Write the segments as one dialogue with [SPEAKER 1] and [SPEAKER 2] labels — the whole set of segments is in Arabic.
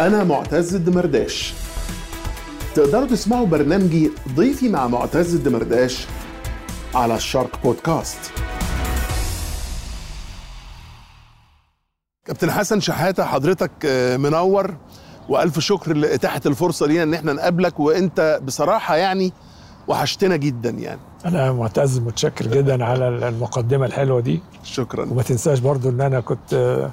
[SPEAKER 1] أنا معتز الدمرداش. تقدروا تسمعوا برنامجي ضيفي مع معتز الدمرداش على الشرق بودكاست. كابتن حسن شحاتة حضرتك آه، منور وألف شكر لإتاحة الفرصة لينا إن إحنا نقابلك وأنت بصراحة يعني وحشتنا جدا يعني.
[SPEAKER 2] أنا معتز متشكر جدا على المقدمة الحلوة دي.
[SPEAKER 1] شكرا.
[SPEAKER 2] وما تنساش برضو إن أنا كنت آه،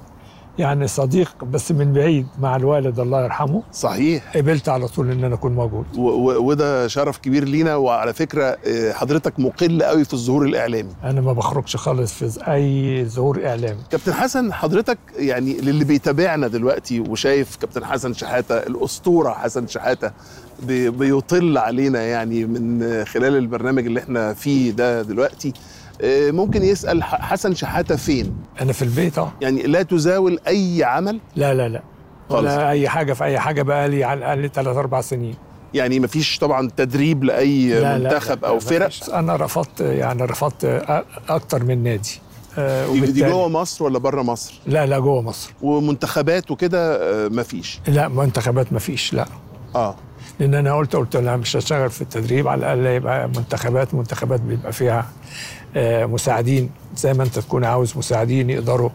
[SPEAKER 2] يعني صديق بس من بعيد مع الوالد الله يرحمه.
[SPEAKER 1] صحيح.
[SPEAKER 2] قبلت على طول إن أنا أكون موجود.
[SPEAKER 1] وده شرف كبير لينا وعلى فكرة آه، حضرتك مقل قوي في الظهور الإعلامي.
[SPEAKER 2] أنا ما بخرجش خالص في أي ظهور إعلامي.
[SPEAKER 1] كابتن حسن حضرتك يعني للي بيتابعنا دلوقتي وشايف كابتن حسن شحاتة الأسطورة حسن شحاتة بي- بيطل علينا يعني من خلال البرنامج اللي إحنا فيه ده دلوقتي. ممكن يسأل ح- حسن شحاتة فين؟
[SPEAKER 2] أنا في البيت آه.
[SPEAKER 1] يعني لا تزاول أي عمل؟
[SPEAKER 2] لا لا لا.
[SPEAKER 1] خالص.
[SPEAKER 2] ولا أي حاجة في أي حاجة بقى لي على الأقل ثلاث أربع سنين.
[SPEAKER 1] يعني مفيش طبعا تدريب لأي
[SPEAKER 2] لا
[SPEAKER 1] منتخب
[SPEAKER 2] لا لا
[SPEAKER 1] فرق؟
[SPEAKER 2] مفيش. أنا رفضت يعني رفضت أكتر من نادي. آه،
[SPEAKER 1] دي- جوه مصر ولا بره مصر؟
[SPEAKER 2] لا لا جوه مصر.
[SPEAKER 1] ومنتخبات وكده آه، مفيش
[SPEAKER 2] لا منتخبات ما فيش لا.
[SPEAKER 1] آه.
[SPEAKER 2] لأن أنا قلت قلت أنا مش هشتغل في التدريب على الأقل يبقى منتخبات منتخبات بيبقى فيها آه، مساعدين زي ما انت تكون عاوز مساعدين يقدروا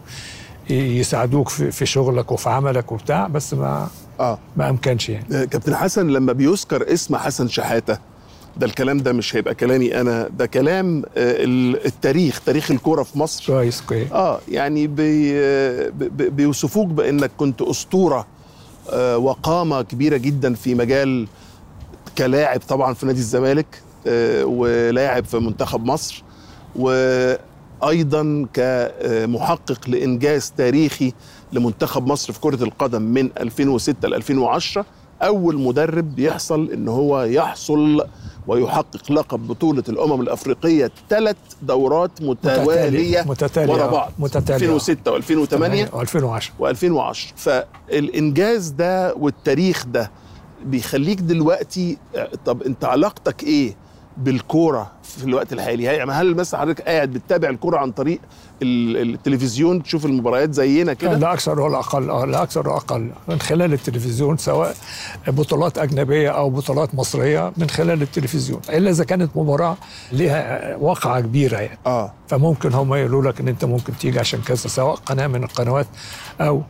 [SPEAKER 2] يساعدوك في شغلك وفي عملك وبتاع بس ما
[SPEAKER 1] آه.
[SPEAKER 2] ما أمكنش يعني.
[SPEAKER 1] آه، كابتن حسن لما بيذكر اسم حسن شحاتة ده الكلام ده مش هيبقى كلامي أنا ده كلام آه، ال- التاريخ تاريخ الكورة في مصر.
[SPEAKER 2] كويس كويس.
[SPEAKER 1] آه يعني بي آه، بيوصفوك بأنك كنت أسطورة آه، وقامة كبيرة جدا في مجال كلاعب طبعا في نادي الزمالك آه، ولاعب في منتخب مصر. وأيضا كمحقق لإنجاز تاريخي لمنتخب مصر في كرة القدم من 2006 ل 2010 أول مدرب يحصل إن هو يحصل ويحقق لقب بطولة الأمم الأفريقية ثلاث دورات متوالية
[SPEAKER 2] متتالية
[SPEAKER 1] ورا بعض
[SPEAKER 2] متتالية.
[SPEAKER 1] 2006 و2008
[SPEAKER 2] و2010
[SPEAKER 1] و2010 فالإنجاز ده والتاريخ ده بيخليك دلوقتي طب أنت علاقتك إيه بالكورة في الوقت الحالي. يعني هل مثلا حضرتك قاعد بتتابع الكورة عن طريق ال- التلفزيون تشوف المباريات زينا كده؟
[SPEAKER 2] لا أكثر ولا أقل آه لا أكثر ولا أقل. من خلال التلفزيون سواء بطولات أجنبية أو بطولات مصرية من خلال التلفزيون. إلا إذا كانت مباراة لها وقعه كبيرة يعني.
[SPEAKER 1] آه.
[SPEAKER 2] فممكن هم يقولوا لك إن أنت ممكن تيجي عشان كذا سواء قناة من القنوات أو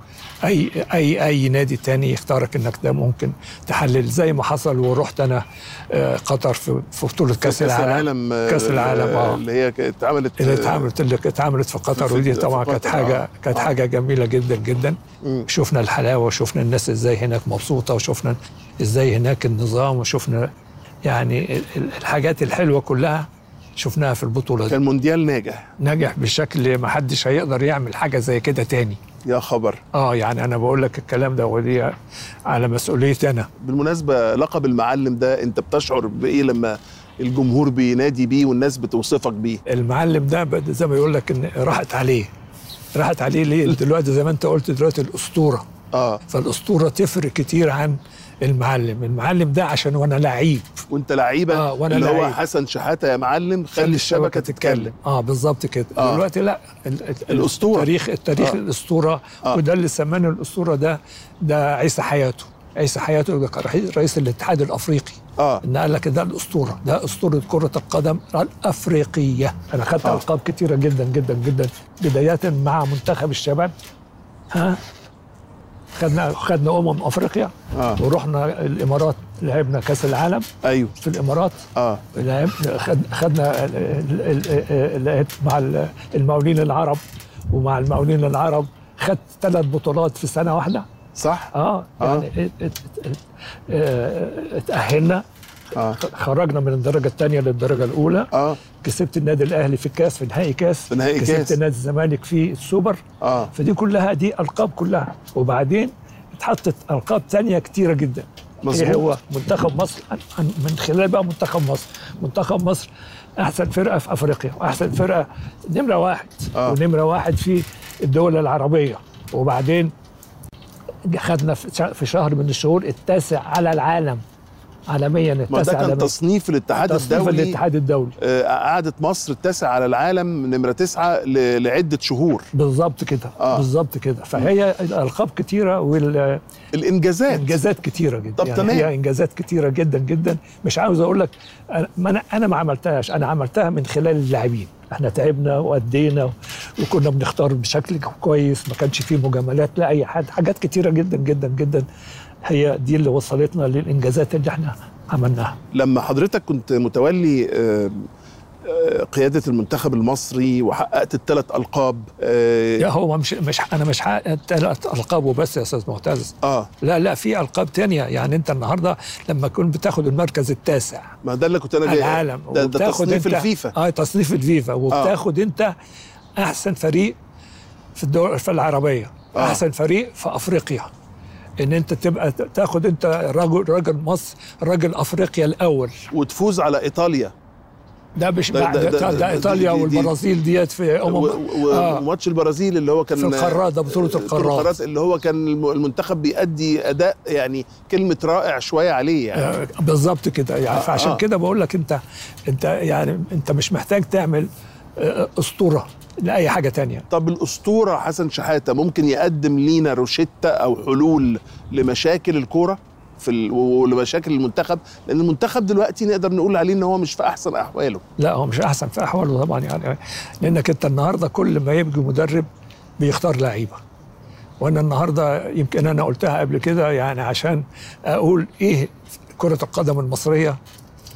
[SPEAKER 2] أي أي أي نادي تاني يختارك إنك ده ممكن تحلل. زي ما حصل ورحت أنا آه، قطر في في بطولة كأس العالم.
[SPEAKER 1] آه،
[SPEAKER 2] كأس العالم آه
[SPEAKER 1] اللي هي اتعملت
[SPEAKER 2] اللي اتعملت اللي اتعملت في قطر. ودي طبعا كانت حاجة
[SPEAKER 1] آه.
[SPEAKER 2] كانت
[SPEAKER 1] آه.
[SPEAKER 2] حاجة جميلة جدا جدا. شفنا الحلاوة وشفنا الناس إزاي هناك مبسوطة وشفنا إزاي هناك النظام وشفنا يعني ال- ال- الحاجات الحلوة كلها شفناها في البطولة دي.
[SPEAKER 1] كان مونديال ناجح.
[SPEAKER 2] نجح بشكل ما حدش هيقدر يعمل حاجة زي كده تاني.
[SPEAKER 1] يا خبر.
[SPEAKER 2] آه يعني أنا بقول لك الكلام ده ودي على مسؤوليتي أنا.
[SPEAKER 1] بالمناسبة لقب المعلم ده أنت بتشعر بإيه لما الجمهور بينادي بيه والناس بتوصفك بيه؟
[SPEAKER 2] المعلم ده زي ما يقول لك إن راحت عليه. راحت عليه ليه؟ دلوقتي زي ما أنت قلت دلوقتي الأسطورة.
[SPEAKER 1] آه.
[SPEAKER 2] فالأسطورة تفرق كتير عن المعلم المعلم ده عشان وأنا لعيب
[SPEAKER 1] وانت لعيبة
[SPEAKER 2] آه، وأنا
[SPEAKER 1] اللي هو
[SPEAKER 2] لعيب.
[SPEAKER 1] حسن شحاتة يا معلم خلي الشبكة تتكلم
[SPEAKER 2] آه بالظبط كده
[SPEAKER 1] آه.
[SPEAKER 2] دلوقتي لا ال- ال-
[SPEAKER 1] الأسطورة.
[SPEAKER 2] التاريخ التاريخ
[SPEAKER 1] آه.
[SPEAKER 2] الأسطورة
[SPEAKER 1] آه.
[SPEAKER 2] وده اللي سمانه الأسطورة ده ده عيسى حياته عيسى حياته ده كان رئيس- الاتحاد الأفريقي
[SPEAKER 1] آه
[SPEAKER 2] إن قال لك ده الأسطورة ده أسطورة كرة القدم الأفريقية أنا خدت.
[SPEAKER 1] آه.
[SPEAKER 2] ألقاب كتيرة جدا جدا جدا بداية مع منتخب الشباب ها خدنا خدنا أمم أفريقيا
[SPEAKER 1] آه.
[SPEAKER 2] ورحنا الإمارات لعبنا كأس العالم.
[SPEAKER 1] أيوه.
[SPEAKER 2] في الإمارات
[SPEAKER 1] آه.
[SPEAKER 2] لعب خد خدنا لعبت مع ال- المقاولين العرب ومع المقاولين العرب خدت ثلاث بطولات في سنة واحدة.
[SPEAKER 1] صح؟
[SPEAKER 2] آه.
[SPEAKER 1] آه.
[SPEAKER 2] يعني ات- ات- ات- آه، خرجنا من الدرجة الثانية للدرجة الأولى.
[SPEAKER 1] آه.
[SPEAKER 2] كسبت النادي الأهلي في الكاس في نهائي كاس.
[SPEAKER 1] في نهائي
[SPEAKER 2] كسبت
[SPEAKER 1] كاس.
[SPEAKER 2] نادي الزمالك في السوبر.
[SPEAKER 1] آه.
[SPEAKER 2] فدي كلها دي ألقاب كلها. وبعدين اتحطت ألقاب تانية كتيرة جدا.
[SPEAKER 1] مظبوط.
[SPEAKER 2] إيه هو؟ منتخب مصر. من خلال بقى منتخب مصر. منتخب مصر أحسن فرقة في أفريقيا وأحسن فرقة نمرة واحد.
[SPEAKER 1] آه.
[SPEAKER 2] ونمرة واحد في الدول العربية. وبعدين خدنا في شهر من الشهور التاسع على العالم. عالميا
[SPEAKER 1] ما ده
[SPEAKER 2] التاسع
[SPEAKER 1] كان
[SPEAKER 2] عالميا.
[SPEAKER 1] تصنيف الاتحاد
[SPEAKER 2] تصنيف
[SPEAKER 1] الدولي
[SPEAKER 2] الاتحاد الدولي.
[SPEAKER 1] آه، قعدت مصر التاسع على العالم نمرة تسعة ل- لعدة شهور.
[SPEAKER 2] بالظبط كده
[SPEAKER 1] آه.
[SPEAKER 2] بالظبط كده. فهي الألقاب كتيرة والانجازات
[SPEAKER 1] الإنجازات.
[SPEAKER 2] كتيرة جدا.
[SPEAKER 1] طب
[SPEAKER 2] يعني
[SPEAKER 1] تمام.
[SPEAKER 2] هي إنجازات كتيرة جدا جدا. مش عاوز أقول لك أنا أنا ما عملتهاش. أنا عملتها من خلال اللاعبين. إحنا تعبنا وأدينا وكنا بنختار بشكل كويس ما كانش فيه مجاملات لا أي حد حاجات كتيرة جدا جدا جدا. هي دي اللي وصلتنا للإنجازات اللي إحنا عملناها.
[SPEAKER 1] لما حضرتك كنت متولي آه، آه، قيادة المنتخب المصري وحققت الثلاث ألقاب
[SPEAKER 2] يا
[SPEAKER 1] آه,
[SPEAKER 2] هو مش مش أنا مش حققت ثلاث ألقاب وبس يا أستاذ معتز.
[SPEAKER 1] آه.
[SPEAKER 2] لا لا في ألقاب تانية. يعني أنت النهارده لما كنت بتاخد المركز التاسع.
[SPEAKER 1] ما ده اللي كنت
[SPEAKER 2] على
[SPEAKER 1] جاي
[SPEAKER 2] العالم.
[SPEAKER 1] ده, ده تصنيف
[SPEAKER 2] انت
[SPEAKER 1] الفيفا.
[SPEAKER 2] آه تصنيف الفيفا. وبتاخد أنت أحسن فريق في الدول في العربية.
[SPEAKER 1] آه.
[SPEAKER 2] آه. أحسن فريق في أفريقيا. إن أنت تبقى تاخد أنت راجل راجل مصر راجل أفريقيا الأول
[SPEAKER 1] وتفوز على إيطاليا
[SPEAKER 2] ده مش
[SPEAKER 1] ده- ده-
[SPEAKER 2] ده,
[SPEAKER 1] ده-
[SPEAKER 2] ده, إيطاليا
[SPEAKER 1] دي- دي-
[SPEAKER 2] والبرازيل ديت في امم آه.
[SPEAKER 1] وماتش البرازيل اللي هو كان
[SPEAKER 2] في القارات ده بطولة
[SPEAKER 1] آه،
[SPEAKER 2] القارات.
[SPEAKER 1] اللي هو كان الم- المنتخب بيأدي أداء يعني كلمة رائع شوية عليه يعني
[SPEAKER 2] آه، بالظبط كده يعني
[SPEAKER 1] آه،
[SPEAKER 2] فعشان
[SPEAKER 1] آه.
[SPEAKER 2] كده بقول لك أنت أنت يعني أنت مش محتاج تعمل آه، أسطورة لأي حاجة تانية.
[SPEAKER 1] طب الأسطورة حسن شحاتة ممكن يقدم لينا روشتة أو حلول لمشاكل الكورة في ال... ولمشاكل المنتخب؟ لأن المنتخب دلوقتي نقدر نقول عليه إن هو مش في أحسن أحواله.
[SPEAKER 2] لا هو مش أحسن في أحواله طبعا يعني. لأنك أنت النهارده كل ما يبقى مدرب بيختار لعيبة. وأنا النهارده يمكن أنا قلتها قبل كده يعني عشان أقول إيه كرة القدم المصرية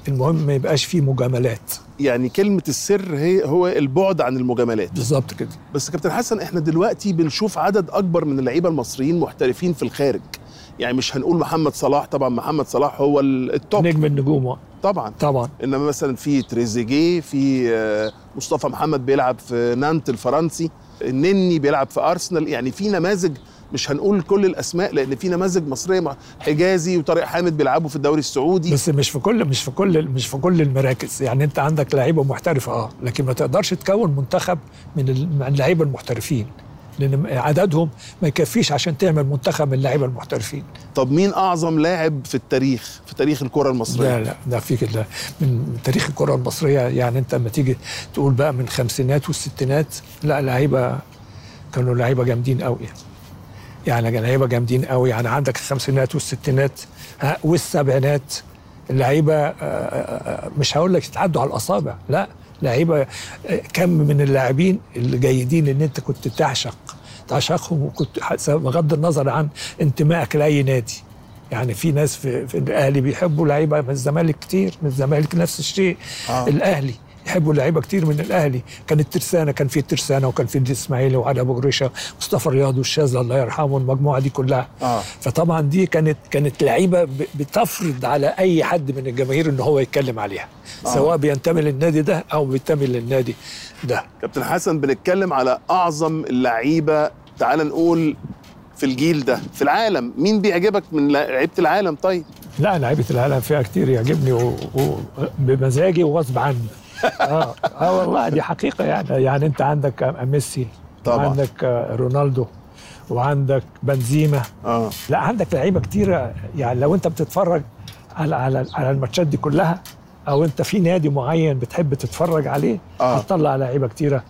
[SPEAKER 2] المهم ما يبقاش فيه مجاملات.
[SPEAKER 1] يعني كلمة السر هي هو البعد عن المجاملات.
[SPEAKER 2] بالظبط كده.
[SPEAKER 1] بس كابتن حسن إحنا دلوقتي بنشوف عدد أكبر من اللعيبة المصريين محترفين في الخارج. يعني مش هنقول محمد صلاح طبعا محمد صلاح هو ال- التوب
[SPEAKER 2] نجم النجوم.
[SPEAKER 1] طبعا.
[SPEAKER 2] طبعا.
[SPEAKER 1] إنما مثلا في تريزيجيه في آه، مصطفى محمد بيلعب في نانت الفرنسي النني بيلعب في أرسنال. يعني في نماذج مش هنقول كل الأسماء لأن في نماذج مصرية مع- حجازي وطارق حامد بيلعبوا في الدوري السعودي.
[SPEAKER 2] بس مش في كل مش في كل مش في كل المراكز. يعني أنت عندك لعيبة محترفة آه لكن ما تقدرش تكون منتخب من اللعيبة المحترفين لأن عددهم ما يكفيش عشان تعمل منتخب من اللعيبة المحترفين.
[SPEAKER 1] طب مين أعظم لاعب في التاريخ في تاريخ الكرة المصرية؟
[SPEAKER 2] لا لا ده في كده من تاريخ الكرة المصرية يعني أنت لما تيجي تقول بقى من الخمسينات والستينات لا لعيبة كانوا لعيبة جامدين قوي يعني كانوا لعيبة جامدين قوي يعني عندك الخمسينات والستينات ها والسبعينات اللعيبة آه، آه، آه، مش هقول لك يتعدوا على الأصابع لا لعيبة كم من اللاعبين الجيدين إن أنت كنت تعشق تعشقهم وكنت بغض النظر عن انتمائك لأي نادي يعني في ناس في, في الأهلي بيحبوا لعيبة من الزمالك كتير من الزمالك نفس الشيء.
[SPEAKER 1] آه.
[SPEAKER 2] الأهلي يحبوا لعيبه كتير من الأهلي. كان الترسانة كان في الترسانة وكان في الاسماعيلي وعلي أبو جريشه مصطفى رياض والشاذلي الله يرحمه المجموعة دي كلها.
[SPEAKER 1] آه.
[SPEAKER 2] فطبعا دي كانت كانت لعيبة بتفرض على أي حد من الجماهير إن هو يتكلم عليها.
[SPEAKER 1] آه.
[SPEAKER 2] سواء بينتمي للنادي ده أو بينتمي للنادي ده.
[SPEAKER 1] كابتن حسن بنتكلم على أعظم اللعيبة تعال نقول في الجيل ده في العالم. مين بيعجبك من لعيبة العالم طيب؟
[SPEAKER 2] لا لعيبة العالم فيها كتير يعجبني و... و... وغصب عني. آه. آه والله دي حقيقة يعني. يعني انت عندك ميسي
[SPEAKER 1] طبعا.
[SPEAKER 2] وعندك آه، رونالدو وعندك بنزيما.
[SPEAKER 1] آه.
[SPEAKER 2] لا عندك لعيبة كتيرة. يعني لو انت بتتفرج على على على الماتشات دي كلها أو انت في نادي معين بتحب تتفرج عليه
[SPEAKER 1] آه.
[SPEAKER 2] هتطلع لعيبة كتيرة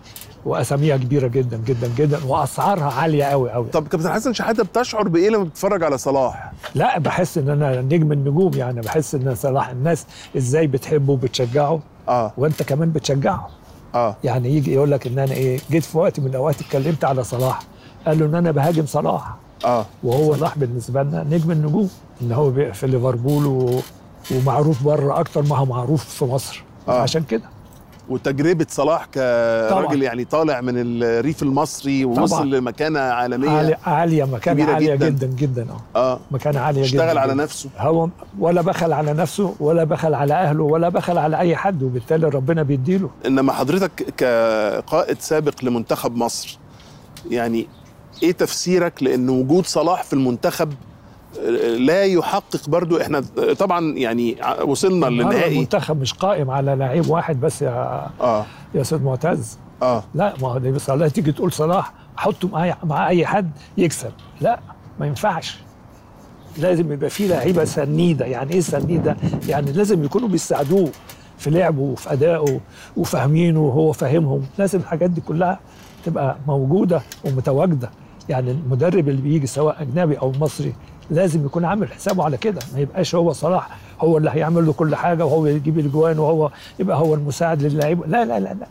[SPEAKER 2] وأساميها كبيرة جدا جدا جدا وأسعارها عالية قوي قوي
[SPEAKER 1] طب كابتن حسن شحاتة بتشعر بإيه لما بتتفرج على صلاح؟
[SPEAKER 2] لا بحس إن أنا نجم النجوم يعني. بحس إن صلاح الناس إزاي بتحبه وبتشجعه.
[SPEAKER 1] آه.
[SPEAKER 2] وأنت كمان بتشجعه.
[SPEAKER 1] آه.
[SPEAKER 2] يعني يجي يقول لك إن أنا إيه جيت في وقت من الأوقات اتكلمت على صلاح. قال له إن أنا بهاجم صلاح.
[SPEAKER 1] آه.
[SPEAKER 2] وهو صلاح بالنسبة لنا نجم النجوم. إن هو في ليفربول و... ومعروف بره أكتر ما هو معروف في مصر.
[SPEAKER 1] آه.
[SPEAKER 2] عشان كده.
[SPEAKER 1] وتجربة صلاح كراجل. يعني طالع من الريف المصري ووصل
[SPEAKER 2] طبعا.
[SPEAKER 1] لمكانة عالمية
[SPEAKER 2] عالية, عالية
[SPEAKER 1] مكانة
[SPEAKER 2] عالية
[SPEAKER 1] جداً.
[SPEAKER 2] جدا جدا, آه
[SPEAKER 1] آه
[SPEAKER 2] مكانة عالية جدا
[SPEAKER 1] اشتغل على. نفسه
[SPEAKER 2] هو ولا بخل على نفسه ولا بخل على أهله ولا بخل على أي حد وبالتالي ربنا بيديله
[SPEAKER 1] إنما حضرتك كقائد سابق لمنتخب مصر يعني إيه تفسيرك لأن وجود صلاح في المنتخب آه، لا يحقق برضو إحنا طبعا يعني وصلنا للنهائي.
[SPEAKER 2] المنتخب مش قائم على لعيب واحد بس يا
[SPEAKER 1] آه.
[SPEAKER 2] يا أستاذ معتز.
[SPEAKER 1] آه.
[SPEAKER 2] لا ما هو ده صلاح تيجي تقول صلاح حطه مع مع أي حد يكسب. لا ما ينفعش. لازم يبقى فيه لعيبة سنيدة. يعني إيه سنيدة؟ يعني لازم يكونوا بيساعدوه في لعبه وفي أدائه وفاهمينه وهو فاهمهم. لازم الحاجات دي كلها تبقى موجودة ومتواجدة. يعني المدرب اللي بيجي سواء أجنبي أو مصري لازم يكون عامل حسابه على كده. ما يبقاش هو صلاح هو اللي هيعمل له كل حاجة وهو يجيب الاجوان وهو يبقى هو المساعد للاعيب لا لا لا لا.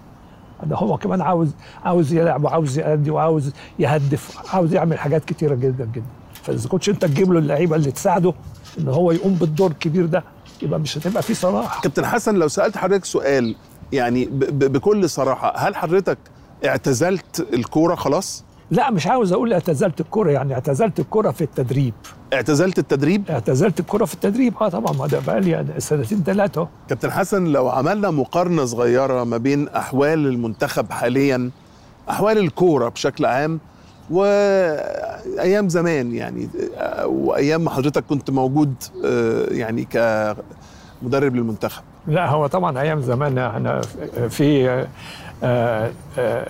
[SPEAKER 2] ده هو كمان عاوز عاوز يلعب وعاوز يأدي وعاوز يهدف عاوز يعمل حاجات كتيرة جدا جدا. فإذا كنتش أنت تجيب له اللعيبة اللي تساعده إن هو يقوم بالدور الكبير ده يبقى مش هتبقى في صلاح.
[SPEAKER 1] كابتن حسن لو سألت حضرتك سؤال يعني بكل صراحة هل حضرتك اعتزلت الكورة خلاص؟
[SPEAKER 2] لا مش عاوز أقول اعتزلت الكرة يعني اعتزلت الكرة في التدريب.
[SPEAKER 1] اعتزلت التدريب؟
[SPEAKER 2] اعتزلت الكرة في التدريب. آه طبعا ما ده بقى لي سنتين ثلاثة
[SPEAKER 1] كابتن حسن لو عملنا مقارنة صغيرة ما بين أحوال المنتخب حاليا أحوال الكورة بشكل عام وأيام زمان يعني وأيام ما حضرتك كنت موجود آه، يعني كمدرب للمنتخب.
[SPEAKER 2] لا هو طبعا أيام زمان إحنا في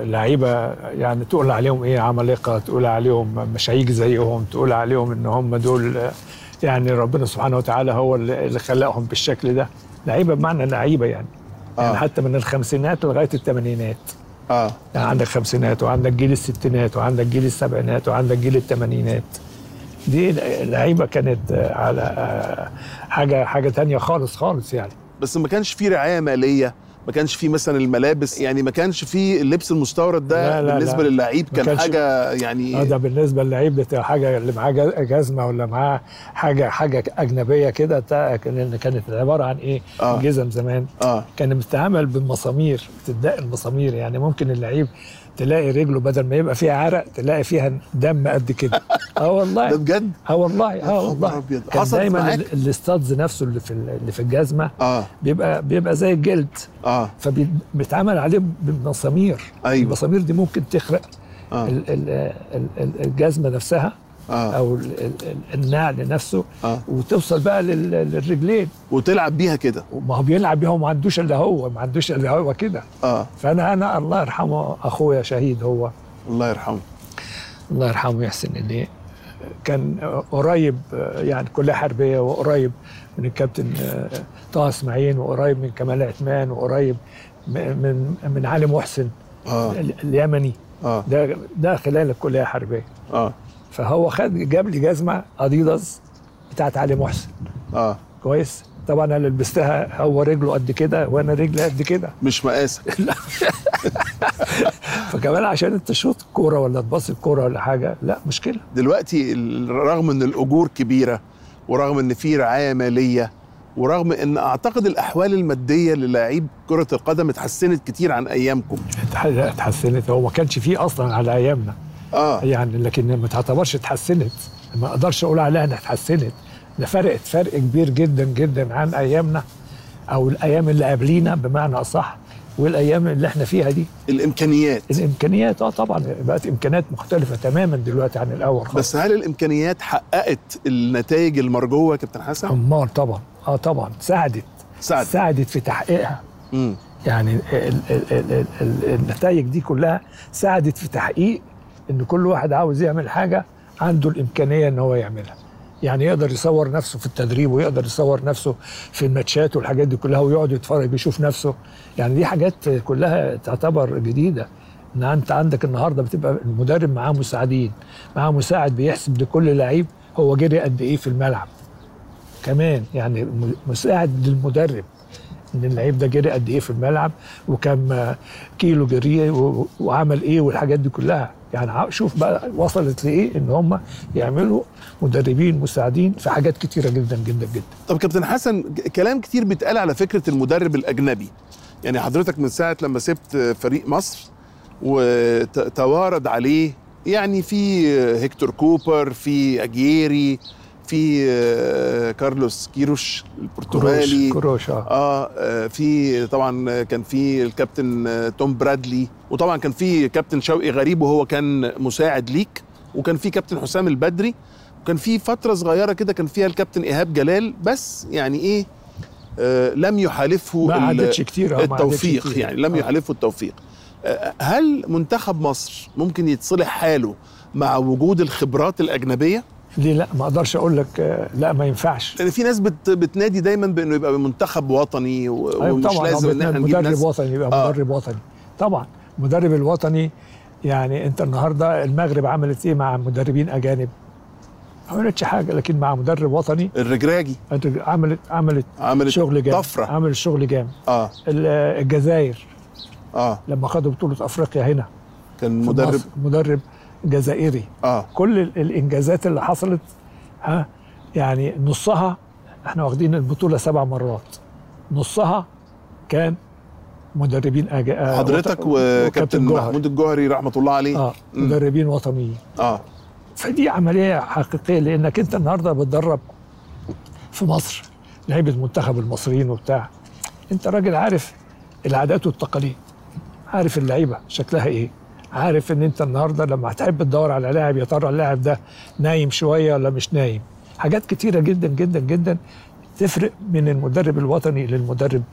[SPEAKER 2] لعيبة يعني تقول عليهم إيه عمالقه تقول عليهم مش هيجي زيهم تقول عليهم إن هم دول آه، يعني ربنا سبحانه وتعالى هو اللي خلقهم بالشكل ده. لعيبة بمعنى لعيبة يعني. يعني
[SPEAKER 1] آه.
[SPEAKER 2] حتى من الخمسينات لغاية الثمانينات
[SPEAKER 1] آه.
[SPEAKER 2] يعني عندك خمسينات وعندك جيل الستينات وعندك جيل السبعينات وعندك جيل الثمانينات دي لعيبة كانت آه، على آه، حاجة حاجة تانية خالص خالص يعني.
[SPEAKER 1] بس ما كانش في رعاية مالية؟ ما كانش في مثلا الملابس يعني ما كانش في اللبس المستورد ده
[SPEAKER 2] لا، لا،
[SPEAKER 1] بالنسبة
[SPEAKER 2] لا.
[SPEAKER 1] للعيب كان حاجة
[SPEAKER 2] آه
[SPEAKER 1] يعني
[SPEAKER 2] ده بالنسبة للعيب ده حاجة اللي معاه جز- جزمة ولا معاه حاجة حاجة أجنبية كده كانت عبارة عن إيه؟
[SPEAKER 1] آه.
[SPEAKER 2] جزم زمان
[SPEAKER 1] آه
[SPEAKER 2] كان بتتعمل بالمسامير بتدق المسامير يعني ممكن اللعيب تلاقي رجله بدل ما يبقى فيها عرق تلاقي فيها دم قد كده. آه والله.
[SPEAKER 1] ده بجد؟
[SPEAKER 2] آه والله
[SPEAKER 1] آه
[SPEAKER 2] والله. كان دايما الاستادز نفسه اللي في ال- اللي في الجزمة
[SPEAKER 1] آه.
[SPEAKER 2] بيبقى بيبقى زي الجلد.
[SPEAKER 1] آه.
[SPEAKER 2] فبيتعمل عليه بالمسامير
[SPEAKER 1] أيوة.
[SPEAKER 2] المسامير دي ممكن تخرق ال- الجزمة نفسها.
[SPEAKER 1] آه.
[SPEAKER 2] أو ال- ال- ال- النعل نفسه
[SPEAKER 1] آه.
[SPEAKER 2] وتوصل بقى لل- للرجلين.
[SPEAKER 1] وتلعب بيها كده.
[SPEAKER 2] ما هو بيلعب بيها وما عندوش إلا هو ما عندوش إلا هو كده.
[SPEAKER 1] آه.
[SPEAKER 2] فانا أنا الله يرحمه اخويا شهيد هو.
[SPEAKER 1] الله يرحمه.
[SPEAKER 2] الله يرحمه يحسن اليه كان قريب يعني كلية حربية وقريب من الكابتن طه إسماعيل وقريب من كمال عثمان وقريب من من علي محسن
[SPEAKER 1] آه.
[SPEAKER 2] اليمني.
[SPEAKER 1] آه.
[SPEAKER 2] ده ده خلال الكلية الحربية.
[SPEAKER 1] آه.
[SPEAKER 2] فهو خد جاب لي جزمة اديداس بتاعت علي محسن.
[SPEAKER 1] آه.
[SPEAKER 2] كويس؟ طبعا أنا لبستها هو رجله قد كده وأنا رجلي قد كده.
[SPEAKER 1] مش مقاسك.
[SPEAKER 2] فكمان عشان أنت تشوط كورة ولا تباص الكورة ولا حاجة لا مشكلة.
[SPEAKER 1] دلوقتي رغم إن الأجور كبيرة ورغم إن في رعاية مالية ورغم إن أعتقد الأحوال المادية للاعيب كرة القدم اتحسنت كتير عن أيامكم.
[SPEAKER 2] اتح- اتحسنت. هو ما كانش فيه أصلا على أيامنا.
[SPEAKER 1] آه.
[SPEAKER 2] يعني لكن ما تعتبرش اتحسنت. ما أقدرش أقول عليها انها اتحسنت. ده فرقت فرق كبير جدا جدا عن أيامنا أو الأيام اللي قبلينا بمعنى أصح والأيام اللي إحنا فيها دي.
[SPEAKER 1] الإمكانيات.
[SPEAKER 2] الإمكانيات آه طبعا بقت إمكانيات مختلفة تماما دلوقتي عن الأول خالص.
[SPEAKER 1] بس هل الإمكانيات حققت النتائج المرجوة يا كابتن حسن؟
[SPEAKER 2] أمال طبعا آه طبعا. ساعدت.
[SPEAKER 1] سعد
[SPEAKER 2] ساعدت في تحقيقها.
[SPEAKER 1] امم
[SPEAKER 2] يعني ال ال ال ال ال النتائج دي كلها ساعدت في تحقيق إن كل واحد عاوز يعمل حاجة عنده الإمكانية إن هو يعملها. يعني يقدر يصور نفسه في التدريب ويقدر يصور نفسه في الماتشات والحاجات دي كلها ويقعد يتفرج يشوف نفسه. يعني دي حاجات كلها تعتبر جديدة. إن أنت عندك النهارده بتبقى المدرب معاه مساعدين معاه مساعد بيحسب لكل لعيب هو جري قد إيه في الملعب. كمان يعني مساعد للمدرب. إن اللعيب ده جري قد إيه في الملعب وكم كيلو جري و- وعمل إيه والحاجات دي كلها. يعني شوف بقى وصلت لإيه إن هم يعملوا مدربين مساعدين في حاجات كتيرة جدا جدا جدا.
[SPEAKER 1] طب كابتن حسن كلام كتير بيتقال على فكرة المدرب الأجنبي. يعني حضرتك من ساعة لما سبت فريق مصر وتوارد عليه يعني في هيكتور كوبر في أجيري في آه، كارلوس كيروش البرتغالي
[SPEAKER 2] كروش كروش آه
[SPEAKER 1] آه آه، في طبعا كان في الكابتن آه، توم برادلي وطبعا كان في كابتن شوقي غريب وهو كان مساعد ليك وكان في كابتن حسام البدري وكان في فترة صغيرة كده كان فيها الكابتن إيهاب جلال بس يعني إيه آه لم يحالفه
[SPEAKER 2] ما عدتش كتير آه،
[SPEAKER 1] التوفيق
[SPEAKER 2] كتير.
[SPEAKER 1] يعني لم
[SPEAKER 2] آه.
[SPEAKER 1] يحالفه التوفيق آه، هل منتخب مصر ممكن يتصلح حاله مع وجود الخبرات الأجنبية
[SPEAKER 2] ليه لا؟ ما أقدرش أقول لك آه، لا ما ينفعش.
[SPEAKER 1] لأن في ناس بت بتنادي دايما بإنه يبقى منتخب وطني و-
[SPEAKER 2] أيوة
[SPEAKER 1] ومش
[SPEAKER 2] طبعا
[SPEAKER 1] لازم إن إحنا نجيب
[SPEAKER 2] مدرب
[SPEAKER 1] ناس.
[SPEAKER 2] وطني يبقى
[SPEAKER 1] آه.
[SPEAKER 2] مدرب وطني. طبعا المدرب الوطني يعني أنت النهارده المغرب عملت إيه مع مدربين أجانب؟ ما عملتش حاجة لكن مع مدرب وطني
[SPEAKER 1] الرجراجي.
[SPEAKER 2] عملت عملت
[SPEAKER 1] عملت
[SPEAKER 2] شغل جامد.
[SPEAKER 1] طفرة.
[SPEAKER 2] عملت شغل جامد.
[SPEAKER 1] آه.
[SPEAKER 2] ال- الجزائر
[SPEAKER 1] آه.
[SPEAKER 2] لما خدوا بطولة أفريقيا هنا.
[SPEAKER 1] كان مدرب
[SPEAKER 2] مدرب جزائري.
[SPEAKER 1] آه.
[SPEAKER 2] كل ال- الإنجازات اللي حصلت ها يعني نصها إحنا واخدين البطولة سبع مرات. نصها كان مدربين أج... آه،
[SPEAKER 1] حضرتك
[SPEAKER 2] وط-
[SPEAKER 1] وكابتن. محمود الجوهري رحمة الله عليه. آه.
[SPEAKER 2] مدربين وطنيين.
[SPEAKER 1] آه.
[SPEAKER 2] فدي عملية حقيقية لأنك أنت النهارده بتدرب في مصر لعيبة منتخب المصريين وبتاع. أنت راجل عارف العادات والتقاليد عارف اللعيبة شكلها إيه. عارف إن أنت النهارده لما هتحب تدور على لاعب يا ترى اللاعب ده نايم شوية ولا مش نايم؟ حاجات كتيرة جدا جدا جدا تفرق من المدرب الوطني للمدرب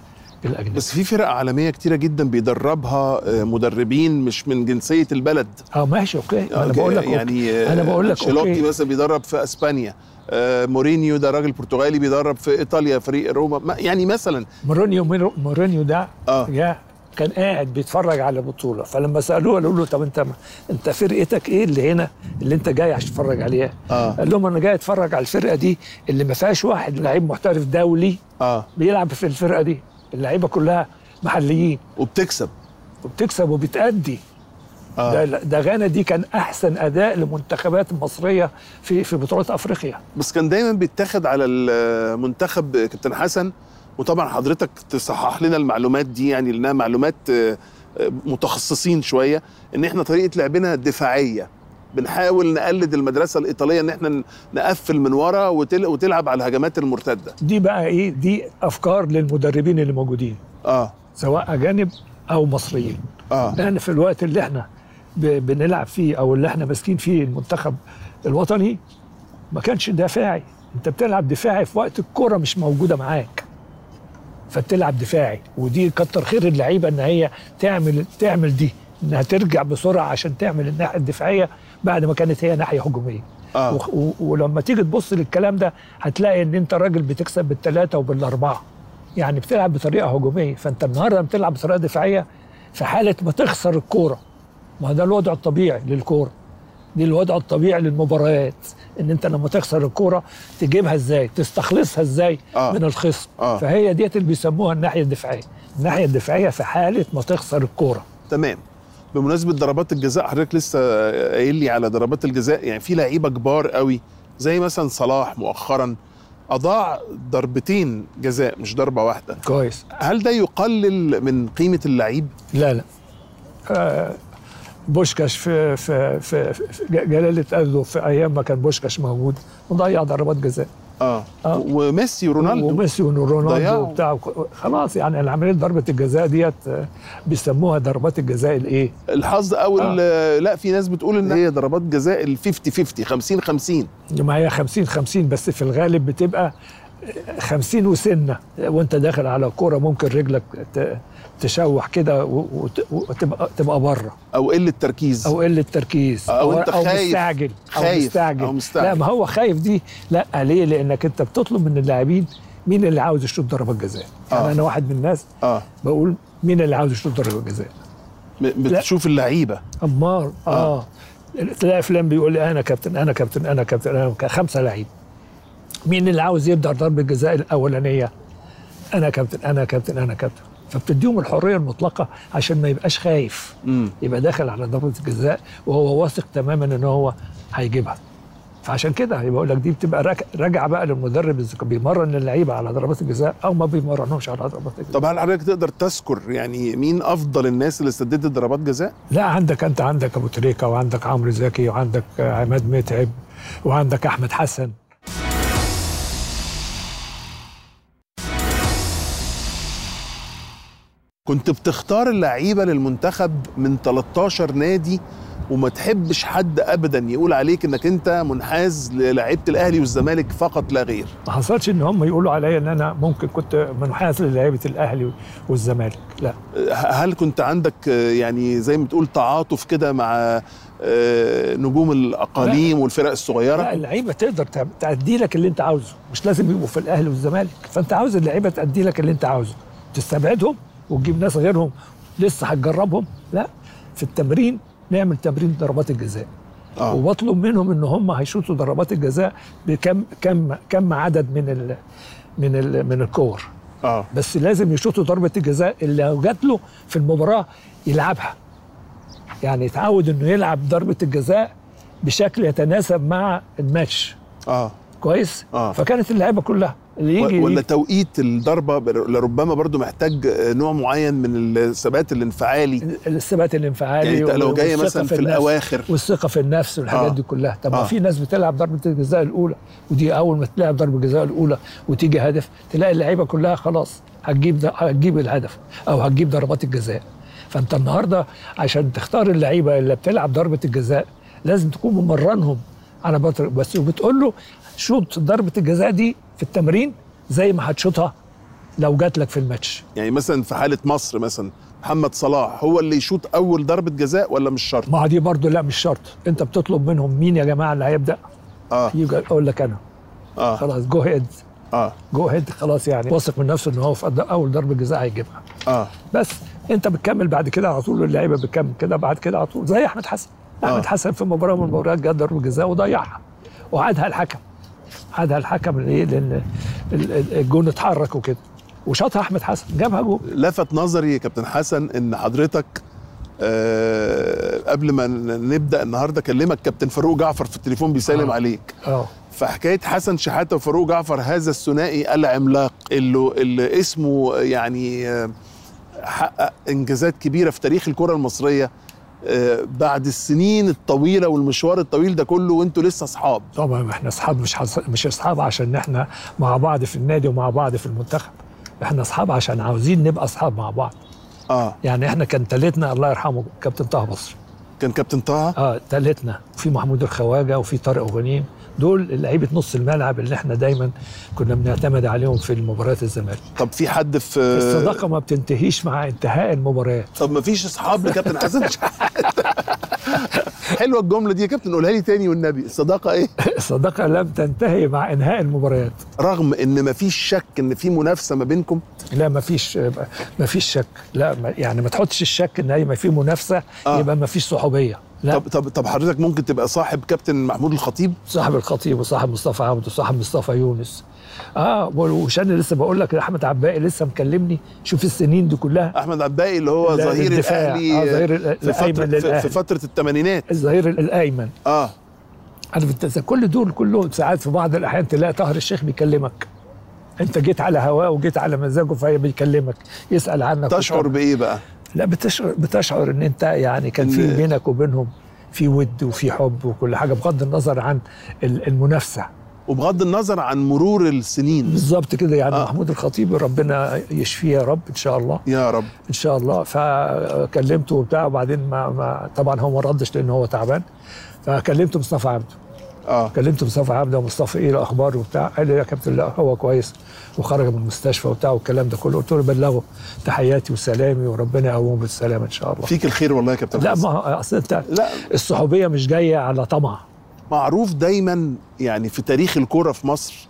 [SPEAKER 2] الأجنبي.
[SPEAKER 1] بس في فرق عالمية كتيرة جدا بيدربها آه، مدربين مش من جنسية البلد.
[SPEAKER 2] آه ماشي okay. ما أنا
[SPEAKER 1] okay،
[SPEAKER 2] بقول لك okay.
[SPEAKER 1] يعني آه،
[SPEAKER 2] أنا بقول لك okay.
[SPEAKER 1] مثلا بيدرب في إسبانيا آه، مورينيو ده راجل برتغالي بيدرب في إيطاليا فريق روما. ما- يعني مثلا.
[SPEAKER 2] مورينيو مورينيو ده
[SPEAKER 1] آه.
[SPEAKER 2] يا كان قاعد بيتفرج على بطولة. فلما سألوه قالوا له طب انت انت فرقتك إيه اللي هنا اللي انت جاي عشان تتفرج عليها؟
[SPEAKER 1] آه.
[SPEAKER 2] قال لهم أنا جاي اتفرج على الفرقة دي اللي ما فيهاش واحد لعيب محترف دولي
[SPEAKER 1] آه.
[SPEAKER 2] بيلعب في الفرقة دي. اللعيبة كلها محليين.
[SPEAKER 1] وبتكسب.
[SPEAKER 2] وبتكسب وبتأدي.
[SPEAKER 1] آه.
[SPEAKER 2] ده ده غانا دي كان أحسن أداء لمنتخبات مصرية في في بطولات أفريقيا.
[SPEAKER 1] بس كان دايما بيتاخد على المنتخب كابتن حسن وطبعا حضرتك تصحح لنا المعلومات دي يعني لأنها معلومات آه، آه، متخصصين شوية إن إحنا طريقة لعبنا دفاعية. بنحاول نقلد المدرسة الإيطالية إن إحنا نقفل من ورا وتل- وتلعب على الهجمات المرتدة.
[SPEAKER 2] دي بقى إيه؟ دي أفكار للمدربين اللي موجودين.
[SPEAKER 1] آه.
[SPEAKER 2] سواء أجانب أو مصريين.
[SPEAKER 1] آه.
[SPEAKER 2] لأن في الوقت اللي إحنا ب- بنلعب فيه أو اللي إحنا ماسكين فيه المنتخب الوطني ما كانش دفاعي. أنت بتلعب دفاعي في وقت الكرة مش موجودة معاك. فبتلعب دفاعي. ودي كتر خير اللعيبة إن هي تعمل تعمل دي إنها ترجع بسرعة عشان تعمل الناحية الدفاعية بعد ما كانت هي ناحية هجومية.
[SPEAKER 1] آه.
[SPEAKER 2] و- ولما تيجي تبص للكلام ده هتلاقي إن أنت راجل بتكسب بالثلاثه وبالأربعة. يعني بتلعب بطريقة هجومية فأنت النهارده بتلعب بطريقة دفاعية في حالة ما تخسر الكورة. ما ده الوضع الطبيعي للكورة. دي الوضع الطبيعي للمباريات. ان انت لما تخسر الكوره تجيبها إزاي؟ تستخلصها إزاي
[SPEAKER 1] آه.
[SPEAKER 2] من الخصم؟
[SPEAKER 1] آه.
[SPEAKER 2] فهي ديت اللي بيسموها الناحيه الدفاعيه. الناحيه الدفاعيه في حاله ما تخسر الكوره.
[SPEAKER 1] تمام. بمناسبة ضربات الجزاء حضرتك لسه قايل لي على ضربات الجزاء يعني في لعيبة كبار قوي زي مثلا صلاح مؤخرا أضاع ضربتين جزاء مش ضربة واحدة.
[SPEAKER 2] كويس.
[SPEAKER 1] هل ده يقلل من قيمة اللعيب؟
[SPEAKER 2] لا لا. آه بوشكاش في في في, في جلالة قدره في أيام ما كان بوشكاش موجود وضيع ضربات جزاء
[SPEAKER 1] آه,
[SPEAKER 2] آه.
[SPEAKER 1] وميسي ورونالدو
[SPEAKER 2] وميسي ورونالدو. وبتاع خلاص يعني العملية ضربة الجزاء ديت آه، بيسموها ضربات الجزاء الإيه؟
[SPEAKER 1] الحظ أو ال- لا في ناس بتقول إن هي ضربات جزاء ال 50 50 50 50
[SPEAKER 2] ما هي 50 50 بس في الغالب بتبقى 50 وسنة. وانت داخل على كورة ممكن رجلك تشوح كده وتبقى تبقى بره.
[SPEAKER 1] أو قلة تركيز.
[SPEAKER 2] أو قلة تركيز.
[SPEAKER 1] أو أنت
[SPEAKER 2] أو
[SPEAKER 1] خايف-
[SPEAKER 2] مستعجل. أو
[SPEAKER 1] خايف.
[SPEAKER 2] مستعجل
[SPEAKER 1] أو مستعجل.
[SPEAKER 2] لا ما هو خايف دي. لا ليه؟ لأنك أنت بتطلب من اللاعبين مين اللي عاوز يشوط ضربات جزاء. يعني
[SPEAKER 1] آه.
[SPEAKER 2] أنا واحد من الناس
[SPEAKER 1] آه.
[SPEAKER 2] بقول مين اللي عاوز يشوط ضربات جزاء.
[SPEAKER 1] بتشوف اللعيبة.
[SPEAKER 2] امار آه, آه. تلاقي فلان بيقول لي أنا كابتن أنا كابتن أنا كابتن أنا كابتن. خمسة لعيب. مين اللي عاوز يبدأ ضربة الجزاء الأولانية؟ أنا كابتن أنا كابتن أنا كابتن. فبتديهم الحرية المطلقة عشان ما يبقاش خايف.
[SPEAKER 1] امم
[SPEAKER 2] يبقى داخل على ضربة الجزاء وهو واثق تماما إن هو هيجيبها. فعشان كده يبقى أقول لك دي بتبقى راجعة بقى للمدرب اذا بيمرن اللعيبة على ضربات الجزاء أو ما بيمرنهمش على ضربات الجزاء.
[SPEAKER 1] طب هل حضرتك تقدر تذكر يعني مين أفضل الناس اللي سددت ضربات جزاء؟
[SPEAKER 2] لا عندك أنت عندك أبو تريكة وعندك عمرو زكي وعندك عماد متعب وعندك أحمد حسن.
[SPEAKER 1] كنت بتختار اللعيبة للمنتخب من 13 نادي وما تحبش حد ابدا يقول عليك إنك أنت منحاز للعيبة الأهلي والزمالك فقط لا غير.
[SPEAKER 2] ما حصلش إن هم يقولوا عليا إن أنا ممكن كنت منحاز للعيبة الأهلي والزمالك لا.
[SPEAKER 1] هل كنت عندك يعني زي ما تقول تعاطف كده مع آه، نجوم الأقاليم والفرق
[SPEAKER 2] لا
[SPEAKER 1] الصغيره
[SPEAKER 2] اللعيبة تقدر تأدي لك اللي أنت عاوزه مش لازم يبقوا في الأهلي والزمالك. فأنت عاوز اللعيبة تأدي لك اللي أنت عاوزه تستبعدهم وتجيب ناس غيرهم لسه هتجربهم. لا في التمرين نعمل تمرين ضربات الجزاء.
[SPEAKER 1] آه.
[SPEAKER 2] وبطلب منهم إن هم هيشوطوا ضربات الجزاء بكم كم كم عدد من ال من ال من الكور.
[SPEAKER 1] آه.
[SPEAKER 2] بس لازم يشوطوا ضربة الجزاء اللي لو جات له في المباراة يلعبها. يعني يتعود إنه يلعب ضربة الجزاء بشكل يتناسب مع الماتش.
[SPEAKER 1] آه.
[SPEAKER 2] كويس؟
[SPEAKER 1] آه.
[SPEAKER 2] فكانت اللعيبة كلها اللي يجي
[SPEAKER 1] ولا توقيت الضربة لربما برضو محتاج نوع معين من الثبات الانفعالي
[SPEAKER 2] الثبات الانفعالي
[SPEAKER 1] يعني لو جاي
[SPEAKER 2] والثقة
[SPEAKER 1] مثلا في
[SPEAKER 2] النفس
[SPEAKER 1] الأواخر.
[SPEAKER 2] والثقة في النفس والحاجات
[SPEAKER 1] آه.
[SPEAKER 2] دي كلها طب
[SPEAKER 1] آه.
[SPEAKER 2] في ناس بتلعب ضربة الجزاء الأولى ودي أول ما تلعب ضربة الجزاء الأولى وتيجي هدف تلاقي اللعيبة كلها خلاص هتجيب ده- هتجيب الهدف أو هتجيب ضربات الجزاء فأنت النهارده عشان تختار اللعيبة اللي بتلعب ضربة الجزاء لازم تكون ممرنهم على بطر بس وبتقول له شوط ضربة الجزاء دي في التمرين زي ما هتشوطها لو جات لك في الماتش.
[SPEAKER 1] يعني مثلا في حالة مصر مثلا محمد صلاح هو اللي يشوط أول ضربة جزاء ولا مش شرط؟
[SPEAKER 2] ما دي برضه لا مش شرط. أنت بتطلب منهم مين يا جماعة اللي هيبدأ؟
[SPEAKER 1] آه.
[SPEAKER 2] يجي أقول لك أنا.
[SPEAKER 1] آه.
[SPEAKER 2] خلاص جو هيد
[SPEAKER 1] آه.
[SPEAKER 2] جو هيد خلاص يعني. واثق من نفسه إن هو في أول ضربة جزاء هيجيبها.
[SPEAKER 1] آه.
[SPEAKER 2] بس أنت بتكمل بعد كده على طول اللعيبة بتكمل كده بعد كده على طول زي أحمد حسن. أحمد
[SPEAKER 1] آه.
[SPEAKER 2] حسن في مباراة من المباريات جاب ضربة جزاء وضيعها. وعادها الحكم. عادها الحكم ليه لأن الجون اتحرك وكده. وشاطها أحمد حسن جابها جول
[SPEAKER 1] لفت نظري يا كابتن حسن إن حضرتك آه قبل ما نبدأ النهارده كلمك كابتن فاروق جعفر في التليفون بيسلم
[SPEAKER 2] آه.
[SPEAKER 1] عليك.
[SPEAKER 2] آه.
[SPEAKER 1] فحكاية حسن شحاتة وفاروق جعفر هذا الثنائي العملاق اللي, اللي اسمه يعني آه، حقق إنجازات كبيرة في تاريخ الكرة المصرية. بعد السنين الطويلة والمشوار الطويل ده كله وانتوا لسه أصحاب.
[SPEAKER 2] طبعا إحنا أصحاب مش حص... مش أصحاب عشان إحنا مع بعض في النادي ومع بعض في المنتخب. إحنا أصحاب عشان عاوزين نبقى أصحاب مع بعض.
[SPEAKER 1] آه.
[SPEAKER 2] يعني إحنا كان تالتنا الله يرحمه كابتن طه بصري.
[SPEAKER 1] كان كابتن طه؟
[SPEAKER 2] آه تالتنا. وفي محمود الخواجة وفي طارق غنيم. دول لعيبة نص الملعب اللي إحنا دايما كنا بنعتمد عليهم في المباريات الزمالك.
[SPEAKER 1] طب في حد في
[SPEAKER 2] الصداقة ما بتنتهيش مع انتهاء المباريات
[SPEAKER 1] طب ما فيش أصحاب لكابتن حسن حلوة الجملة دي يا كابتن قولها لي تاني والنبي. الصداقة إيه؟
[SPEAKER 2] الصداقة لم تنتهي مع إنهاء المباريات.
[SPEAKER 1] رغم إن ما فيش شك إن في منافسة ما بينكم؟
[SPEAKER 2] لا ما فيش ما فيش شك. لا يعني ما تحطش الشك إن هي ما في منافسة
[SPEAKER 1] آه.
[SPEAKER 2] يبقى ما فيش صحوبية. لا.
[SPEAKER 1] طب طب طب حضرتك ممكن تبقى صاحب كابتن محمود الخطيب؟
[SPEAKER 2] صاحب الخطيب وصاحب مصطفى عبد وصاحب مصطفى يونس. آه وشان لسه بقول لك أحمد عباقي لسه مكلمني. شوف السنين دي كلها.
[SPEAKER 1] أحمد عباقي اللي هو ظهير. الأهلي
[SPEAKER 2] آه، ظهير
[SPEAKER 1] في فتره في, في. فترة الثمانينات.
[SPEAKER 2] الظهير الأيمن.
[SPEAKER 1] آه.
[SPEAKER 2] عارف انت كل دول كلهم ساعات في بعض الأحيان تلاقي طاهر الشيخ بيكلمك. أنت جيت على هواه وجيت على مزاجه فهي بيكلمك. يسأل عنك
[SPEAKER 1] تشعر. بإيه بقى؟
[SPEAKER 2] لا بتشعر بتشعر إن أنت يعني كان في بينك وبينهم في ود وفي حب وكل حاجة بغض النظر عن ال- المنافسة.
[SPEAKER 1] وبغض النظر عن مرور السنين.
[SPEAKER 2] بالظبط كده يعني
[SPEAKER 1] آه.
[SPEAKER 2] آه. محمود الخطيب ربنا يشفيه يا رب إن شاء الله.
[SPEAKER 1] يا رب.
[SPEAKER 2] إن شاء الله. فكلمته وبتاع وبعدين ما, ما طبعا هو ما ردش لأن هو تعبان. فكلمت مصطفى عبده.
[SPEAKER 1] آه.
[SPEAKER 2] كلمت مصطفى عبده ومصطفى إيه الأخبار وبتاع. قال لي يا كابتن لا هو كويس وخرج من المستشفى وبتاع والكلام ده كله. قلت له بلغه تحياتي وسلامي وربنا يقومه بالسلامة إن شاء الله.
[SPEAKER 1] فيك الخير والله يا كابتن
[SPEAKER 2] لا. ما أصل أنت
[SPEAKER 1] لا.
[SPEAKER 2] الصحوبية مش جاية على طمع.
[SPEAKER 1] معروف دايما يعني في تاريخ الكورة في مصر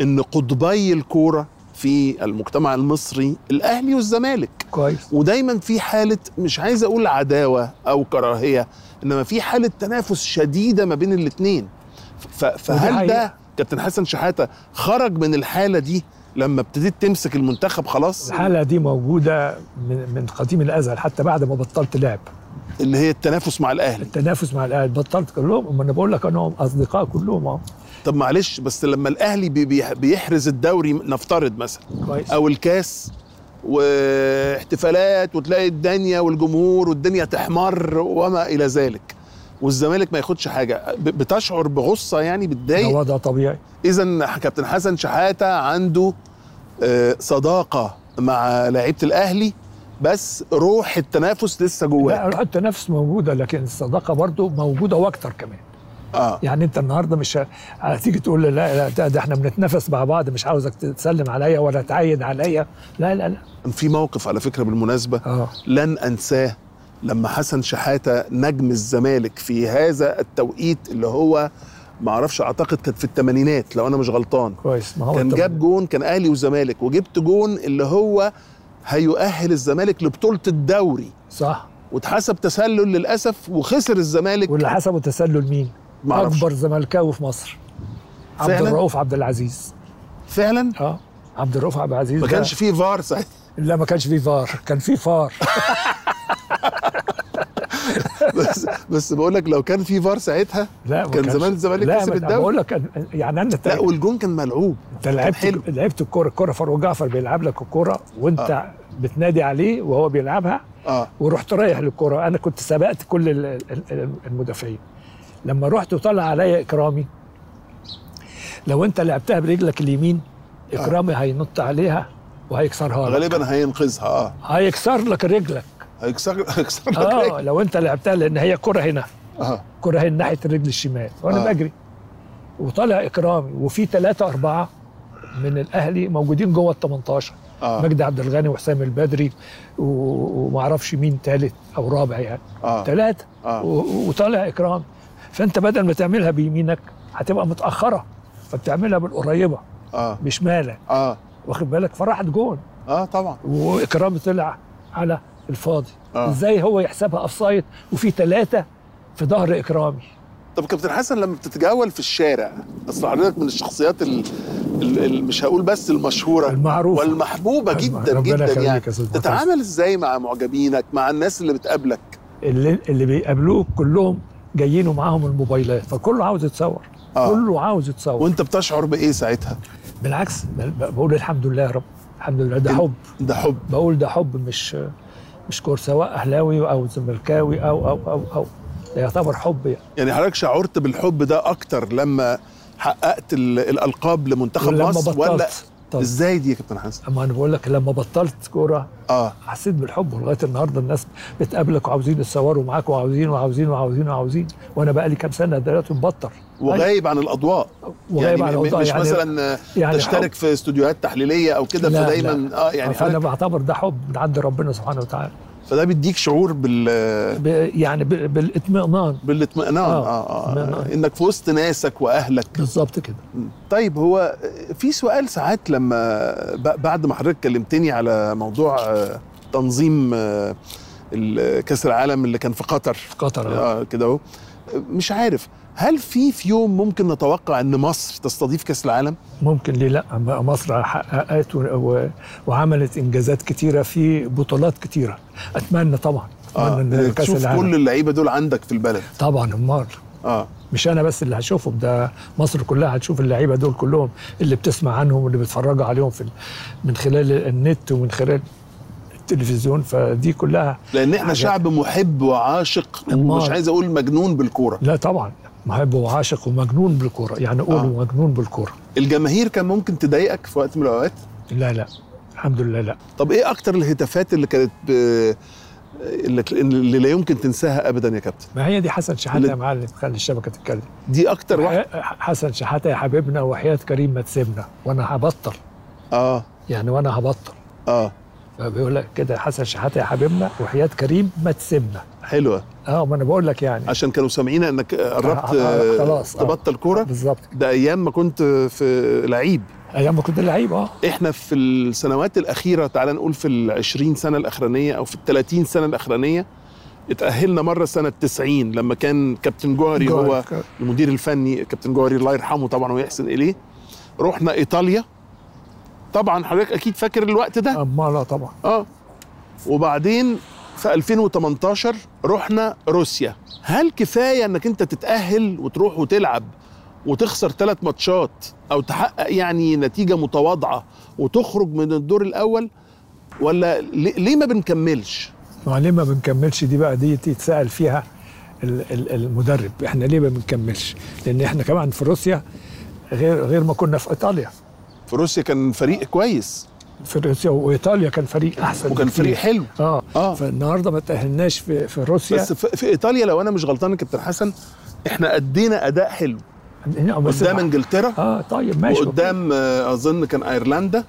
[SPEAKER 1] إن قطبي الكورة في المجتمع المصري الأهلي والزمالك.
[SPEAKER 2] كويس.
[SPEAKER 1] ودايما في حالة مش عايز أقول عداوة أو كراهية إنما في حالة تنافس شديدة ما بين الاثنين فهل. ده كابتن حسن شحاتة خرج من الحالة دي لما ابتديت تمسك المنتخب خلاص؟
[SPEAKER 2] الحالة دي موجودة من, من قديم الأزل حتى بعد ما بطلت لعب.
[SPEAKER 1] اللي هي التنافس مع الأهلي.
[SPEAKER 2] التنافس مع الأهلي بطلت كلهم. ما أنا بقول لك أنهم أصدقاء كلهم أهو.
[SPEAKER 1] طب معلش بس لما الأهلي بي- بي- بيحرز الدوري نفترض مثلا
[SPEAKER 2] كويس.
[SPEAKER 1] أو الكاس واحتفالات وتلاقي الدنيا والجمهور والدنيا تحمر وما إلى ذلك والزمالك ما ياخدش حاجة. بتشعر بغصة يعني
[SPEAKER 2] ده
[SPEAKER 1] بتضايق
[SPEAKER 2] وضع طبيعي.
[SPEAKER 1] إذا كابتن حسن شحاتة عنده آه، صداقة مع لعيبة الأهلي بس روح التنافس لسه
[SPEAKER 2] لا
[SPEAKER 1] جواك
[SPEAKER 2] روح التنافس موجودة لكن الصداقة برضو موجودة وأكتر كمان.
[SPEAKER 1] آه.
[SPEAKER 2] يعني أنت النهارده مش هتيجي تقول لي لا لا ده, ده إحنا بنتنافس مع بعض مش عاوزك تسلم عليا ولا تعايد عليا. لا لا لا.
[SPEAKER 1] في موقف على فكرة بالمناسبة
[SPEAKER 2] آه.
[SPEAKER 1] لن أنساه. لما حسن شحاتة نجم الزمالك في هذا التوقيت اللي هو ما أعرفش أعتقد كانت في الثمانينات لو أنا مش غلطان.
[SPEAKER 2] كويس ما هو
[SPEAKER 1] كان جاب جون كان أهلي وزمالك وجبت جون اللي هو هيؤهل الزمالك لبطولة الدوري.
[SPEAKER 2] صح.
[SPEAKER 1] واتحسب تسلل للأسف وخسر الزمالك.
[SPEAKER 2] واللي حسبه تسلل مين؟
[SPEAKER 1] ما أعرفش.
[SPEAKER 2] أكبر زملكاوي في مصر. عبد؟ الرؤوف عبد العزيز.
[SPEAKER 1] فعلا؟
[SPEAKER 2] آه عبد الرؤوف عبد العزيز
[SPEAKER 1] ما كانش فيه فار ساعتها.
[SPEAKER 2] لا ما كانش فيه فار. كان فيه فار.
[SPEAKER 1] بس بس بقول لك لو كان في فار ساعتها
[SPEAKER 2] لا
[SPEAKER 1] كان زمان الزمالك كسب الدوري.
[SPEAKER 2] بقول لك يعني أنا
[SPEAKER 1] لا والجون كان ملعوب. أنت
[SPEAKER 2] لعبت لعبت الكورة الكورة فاروق جعفر بيلعب لك الكورة وأنت آه. بتنادي عليه وهو بيلعبها
[SPEAKER 1] آه.
[SPEAKER 2] ورحت رايح للكورة. أنا كنت سبقت كل ال- ال- ال- المدافعين. لما رحت وطلع عليا إكرامي لو أنت لعبتها برجلك اليمين إكرامي هينط عليها. وهيكسرها لك.
[SPEAKER 1] غالبا هينقذها آه.
[SPEAKER 2] هيكسر لك رجلك.
[SPEAKER 1] هيكسر هيكسر لك
[SPEAKER 2] آه
[SPEAKER 1] رجل.
[SPEAKER 2] لو أنت لعبتها لأن هي كرة هنا.
[SPEAKER 1] آه.
[SPEAKER 2] كرة هنا ناحية الرجل الشمال. وأنا
[SPEAKER 1] آه.
[SPEAKER 2] بجري. وطالع إكرامي. وفي ثلاثة أربعة من الأهلي موجودين جوه ال 18
[SPEAKER 1] آه.
[SPEAKER 2] مجدي عبد الغني وحسام البدري و- ومعرفش مين ثالث أو رابع يعني. آه.
[SPEAKER 1] ثلاثة
[SPEAKER 2] و- وطالع اكرام فأنت بدل ما تعملها بيمينك هتبقى متأخرة. فبتعملها بالقريبة.
[SPEAKER 1] آه.
[SPEAKER 2] بشمالك
[SPEAKER 1] آه.
[SPEAKER 2] واخد بالك؟ فراحت جون.
[SPEAKER 1] آه طبعا.
[SPEAKER 2] وإكرام طلع على الفاضي.
[SPEAKER 1] آه.
[SPEAKER 2] إزاي هو يحسبها offside وفي ثلاثة في ظهر إكرامي؟
[SPEAKER 1] طب كابتن حسن لما بتتجول في الشارع أصل حضرتك من الشخصيات ال... ال... ال... مش هقول بس المشهورة
[SPEAKER 2] المعروفة.
[SPEAKER 1] والمحبوبة
[SPEAKER 2] الم-
[SPEAKER 1] جدا جدا يعني. تتعامل إزاي مع معجبينك مع الناس اللي بتقابلك؟
[SPEAKER 2] اللي, اللي بيقابلوك كلهم جايين ومعاهم الموبايلات فكله عاوز يتصور.
[SPEAKER 1] آه.
[SPEAKER 2] كله عاوز يتصور.
[SPEAKER 1] وأنت بتشعر بإيه ساعتها؟
[SPEAKER 2] بالعكس بقول الحمد لله يا رب. الحمد لله. ده حب.
[SPEAKER 1] ده حب.
[SPEAKER 2] بقول ده حب مش مش كور سواء أهلاوي أو زملكاوي أو أو أو أو. ده يعتبر حب يعني.
[SPEAKER 1] يعني حضرتك شعرت بالحب ده أكتر لما حققت ال... الألقاب لمنتخب
[SPEAKER 2] ولما
[SPEAKER 1] مصر ولا
[SPEAKER 2] بطلت طب.
[SPEAKER 1] إزاي دي يا كابتن حسن؟
[SPEAKER 2] أما أنا بقول لك لما بطلت كورة
[SPEAKER 1] آه.
[SPEAKER 2] حسيت بالحب ولغاية النهارده الناس بتقابلك وعاوزين يتصوروا معاك وعاوزين وعاوزين وعاوزين وعاوزين. وأنا بقى لي كام سنة دلوقتي مبطل.
[SPEAKER 1] وغايب عن الأضواء
[SPEAKER 2] وغايب
[SPEAKER 1] يعني
[SPEAKER 2] عن الأوضاع
[SPEAKER 1] مش
[SPEAKER 2] يعني
[SPEAKER 1] مثلا
[SPEAKER 2] يعني
[SPEAKER 1] تشترك في استوديوهات تحليلية أو كده فدايما
[SPEAKER 2] لا.
[SPEAKER 1] آه يعني
[SPEAKER 2] فانا بعتبر ده حب من عند ربنا سبحانه وتعالى
[SPEAKER 1] فده بيديك شعور بال
[SPEAKER 2] ب- يعني ب- بالإطمئنان
[SPEAKER 1] بالإطمئنان
[SPEAKER 2] آه،
[SPEAKER 1] آه. آه.
[SPEAKER 2] إطمئنان.
[SPEAKER 1] إنك في وسط ناسك وأهلك
[SPEAKER 2] بالظبط كده
[SPEAKER 1] طيب هو في سؤال ساعات لما ب- بعد ما حضرتك كلمتني على موضوع آه، تنظيم آه، كأس العالم اللي كان في قطر
[SPEAKER 2] في قطر آه.
[SPEAKER 1] آه كده أهو مش عارف هل في في يوم ممكن نتوقع إن مصر تستضيف كأس العالم؟
[SPEAKER 2] ممكن ليه لأ؟ مصر حققت وعملت إنجازات كتيرة في بطولات كتيرة. أتمنى طبعا أتمنى إن كأس
[SPEAKER 1] تشوف
[SPEAKER 2] العالم.
[SPEAKER 1] كل اللعيبة دول عندك في البلد.
[SPEAKER 2] طبعا أمال.
[SPEAKER 1] آه.
[SPEAKER 2] مش أنا بس اللي هشوفهم ده مصر كلها هتشوف اللعيبة دول كلهم اللي بتسمع عنهم واللي بيتفرجوا عليهم في من خلال النت ومن خلال التلفزيون فدي كلها
[SPEAKER 1] لأن
[SPEAKER 2] إحنا.
[SPEAKER 1] شعب محب وعاشق. ومش عايز أقول مجنون بالكورة.
[SPEAKER 2] لا طبعا. محب وعاشق ومجنون بالكورة. يعني قولوا
[SPEAKER 1] آه.
[SPEAKER 2] مجنون بالكورة.
[SPEAKER 1] الجماهير كان ممكن تضايقك في وقت من الأوقات؟
[SPEAKER 2] لا لا. الحمد لله لا.
[SPEAKER 1] طب إيه أكتر الهتافات اللي كانت ب... اللي, اللي لا يمكن تنساها ابدا يا كابتن؟
[SPEAKER 2] ما هي دي حسن شحاتة
[SPEAKER 1] اللي-
[SPEAKER 2] يا معلم خلي الشبكة تتكلم.
[SPEAKER 1] دي أكتر واحد؟
[SPEAKER 2] حسن شحاتة يا حبيبنا وحياة كريم ما تسيبنا. وأنا هبطل.
[SPEAKER 1] آه.
[SPEAKER 2] يعني وأنا هبطل.
[SPEAKER 1] آه.
[SPEAKER 2] فبيقول لك كده حسن شحاتة يا حبيبنا وحياة كريم ما تسيبنا.
[SPEAKER 1] حلوة.
[SPEAKER 2] آه ما أنا بقول لك يعني.
[SPEAKER 1] عشان كانوا سامعين انك قربت
[SPEAKER 2] خلاص، آه.
[SPEAKER 1] تبطل كورة؟
[SPEAKER 2] بالظبط.
[SPEAKER 1] ده أيام ما كنت في لعيب.
[SPEAKER 2] أيام ما كنت لعيب آه.
[SPEAKER 1] إحنا في السنوات الأخيرة تعال نقول في ال20 سنة الأخرانية أو في ال30 سنة الأخرانية اتأهلنا مرة سنة 90 لما كان كابتن جوهري هو. المدير الفني كابتن جوهري الله يرحمه طبعا ويحسن إليه. رحنا إيطاليا. طبعا حضرتك أكيد فاكر الوقت ده؟
[SPEAKER 2] امال لا طبعا.
[SPEAKER 1] آه. وبعدين في 2018 رحنا روسيا. هل كفاية إنك أنت تتأهل وتروح وتلعب وتخسر ثلاث ماتشات أو تحقق يعني نتيجة متواضعة وتخرج من الدور الأول ولا ليه ما بنكملش؟
[SPEAKER 2] ما ليه ما بنكملش؟ دي بقى دي تتسأل فيها ال- ال- المدرب. إحنا ليه ما بنكملش؟ لأن إحنا كمان في روسيا غير غير ما كنا في إيطاليا.
[SPEAKER 1] في روسيا كان فريق كويس.
[SPEAKER 2] في روسيا وإيطاليا كان فريق أحسن
[SPEAKER 1] وكان. فريق حلو
[SPEAKER 2] آه,
[SPEAKER 1] آه.
[SPEAKER 2] آه. فالنهاردة ما تأهلناش في في روسيا
[SPEAKER 1] بس في, في إيطاليا لو أنا مش غلطان كابتن حسن إحنا أدينا أداء حلو قدام إنجلترا
[SPEAKER 2] آه طيب ماشي
[SPEAKER 1] وقدام آه، أظن كان أيرلندا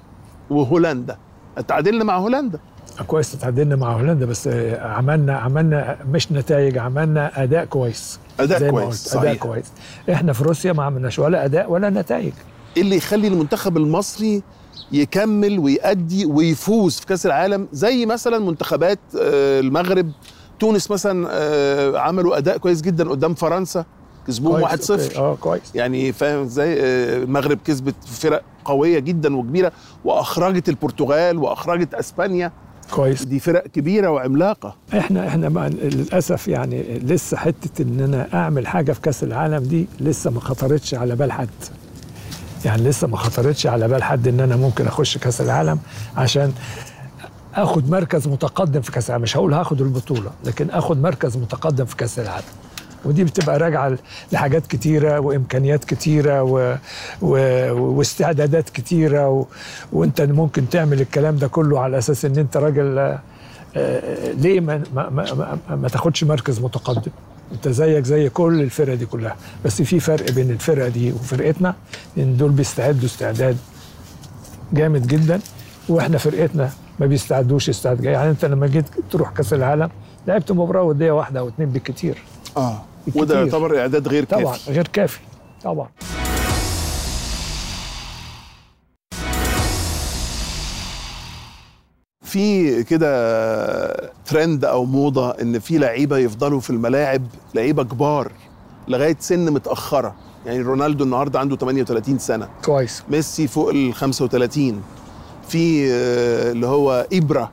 [SPEAKER 1] وهولندا اتعادلنا مع هولندا
[SPEAKER 2] okay. كويس تعادلنا مع هولندا بس آه، عملنا عملنا مش نتائج عملنا أداء كويس
[SPEAKER 1] أداء
[SPEAKER 2] زي ما
[SPEAKER 1] كويس،
[SPEAKER 2] قلت، أداء
[SPEAKER 1] صحيح.
[SPEAKER 2] كويس إحنا في روسيا ما عملناش ولا أداء ولا نتائج
[SPEAKER 1] إيه اللي يخلي المنتخب المصري يكمل ويأدي ويفوز في كأس العالم زي مثلا منتخبات آه، المغرب. تونس مثلا آه، عملوا أداء كويس جدا قدام فرنسا كسبوهم
[SPEAKER 2] كويس،
[SPEAKER 1] 1-0
[SPEAKER 2] okay. آه كويس.
[SPEAKER 1] يعني فاهم إزاي؟ آه، المغرب كسبت فرق قوية جدا وكبيرة وأخرجت البرتغال وأخرجت أسبانيا.
[SPEAKER 2] كويس.
[SPEAKER 1] دي فرق كبيرة وعملاقة.
[SPEAKER 2] إحنا إحنا مع للأسف يعني لسه حتة إن أنا أعمل حاجة في كأس العالم دي لسه ما خطرتش على بال حد. يعني لسه ما خطرتش على بال حد إن أنا ممكن أخش كأس العالم عشان آخد مركز متقدم في كأس العالم. مش هقول هاخد البطولة لكن آخد مركز متقدم في كأس العالم. ودي بتبقى راجعة لحاجات كتيرة وإمكانيات كتيرة و... و... واستعدادات كتيرة و... وأنت ممكن تعمل الكلام ده كله على أساس إن أنت راجل آه، آه، ليه ما ما, ما, ما, ما تاخدش مركز متقدم؟ انت زيك زي كل الفرقه دي كلها. بس في فرق بين الفرقه دي وفرقتنا ان دول بيستعدوا استعداد جامد جدا وإحنا فرقتنا ما بيستعدوش استعداد يعني انت لما جيت تروح كأس العالم لعبت مباراة ودية واحدة أو اتنين بالكتير. آه.
[SPEAKER 1] وده يعتبر إعداد غير
[SPEAKER 2] طبعا
[SPEAKER 1] كافي.
[SPEAKER 2] غير كافي. طبعا.
[SPEAKER 1] في كده ترند أو موضة إن في لعيبة يفضلوا في الملاعب لعيبة كبار لغاية سن متأخرة. يعني رونالدو النهارده عنده 38 سنة.
[SPEAKER 2] كويس.
[SPEAKER 1] ميسي فوق ال 35 في آه، اللي هو إبرا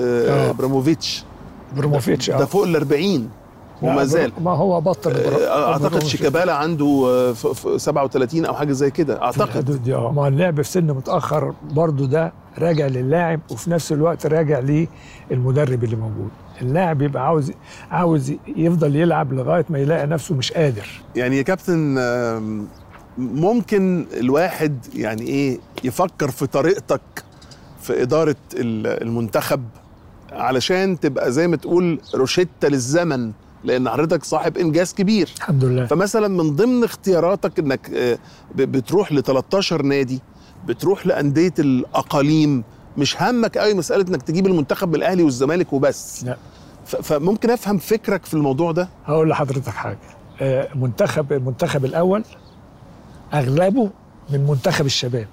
[SPEAKER 1] آه،
[SPEAKER 2] آه.
[SPEAKER 1] إبراموفيتش.
[SPEAKER 2] بروموفيتش
[SPEAKER 1] ده فوق ال 40 وما زال.
[SPEAKER 2] ما هو بطل برا-
[SPEAKER 1] آه،
[SPEAKER 2] أعتقد.
[SPEAKER 1] شيكابالا عنده آه، ف- ف- 37 أو حاجة زي كده
[SPEAKER 2] في أعتقد. دي آه. ما اللعب في سن متأخر برضو ده راجع للاعب وفي نفس الوقت راجع للمدرب اللي موجود. اللاعب يبقى عاوز عاوز يفضل يلعب لغاية ما يلاقي نفسه مش قادر.
[SPEAKER 1] يعني يا كابتن ممكن الواحد يعني إيه يفكر في طريقتك في إدارة ال- المنتخب علشان تبقى زي ما تقول روشتة للزمن. لأن حضرتك صاحب انجاز كبير.
[SPEAKER 2] الحمد لله.
[SPEAKER 1] فمثلا من ضمن اختياراتك إنك آه، بتروح ل 13 نادي بتروح لأندية الأقاليم مش همك قوي مسألة إنك تجيب المنتخب من الأهلي والزمالك وبس.
[SPEAKER 2] لا.
[SPEAKER 1] فممكن أفهم فكرك في الموضوع ده؟
[SPEAKER 2] هقول لحضرتك حاجة. آه، منتخب المنتخب الأول أغلبه من منتخب الشباب.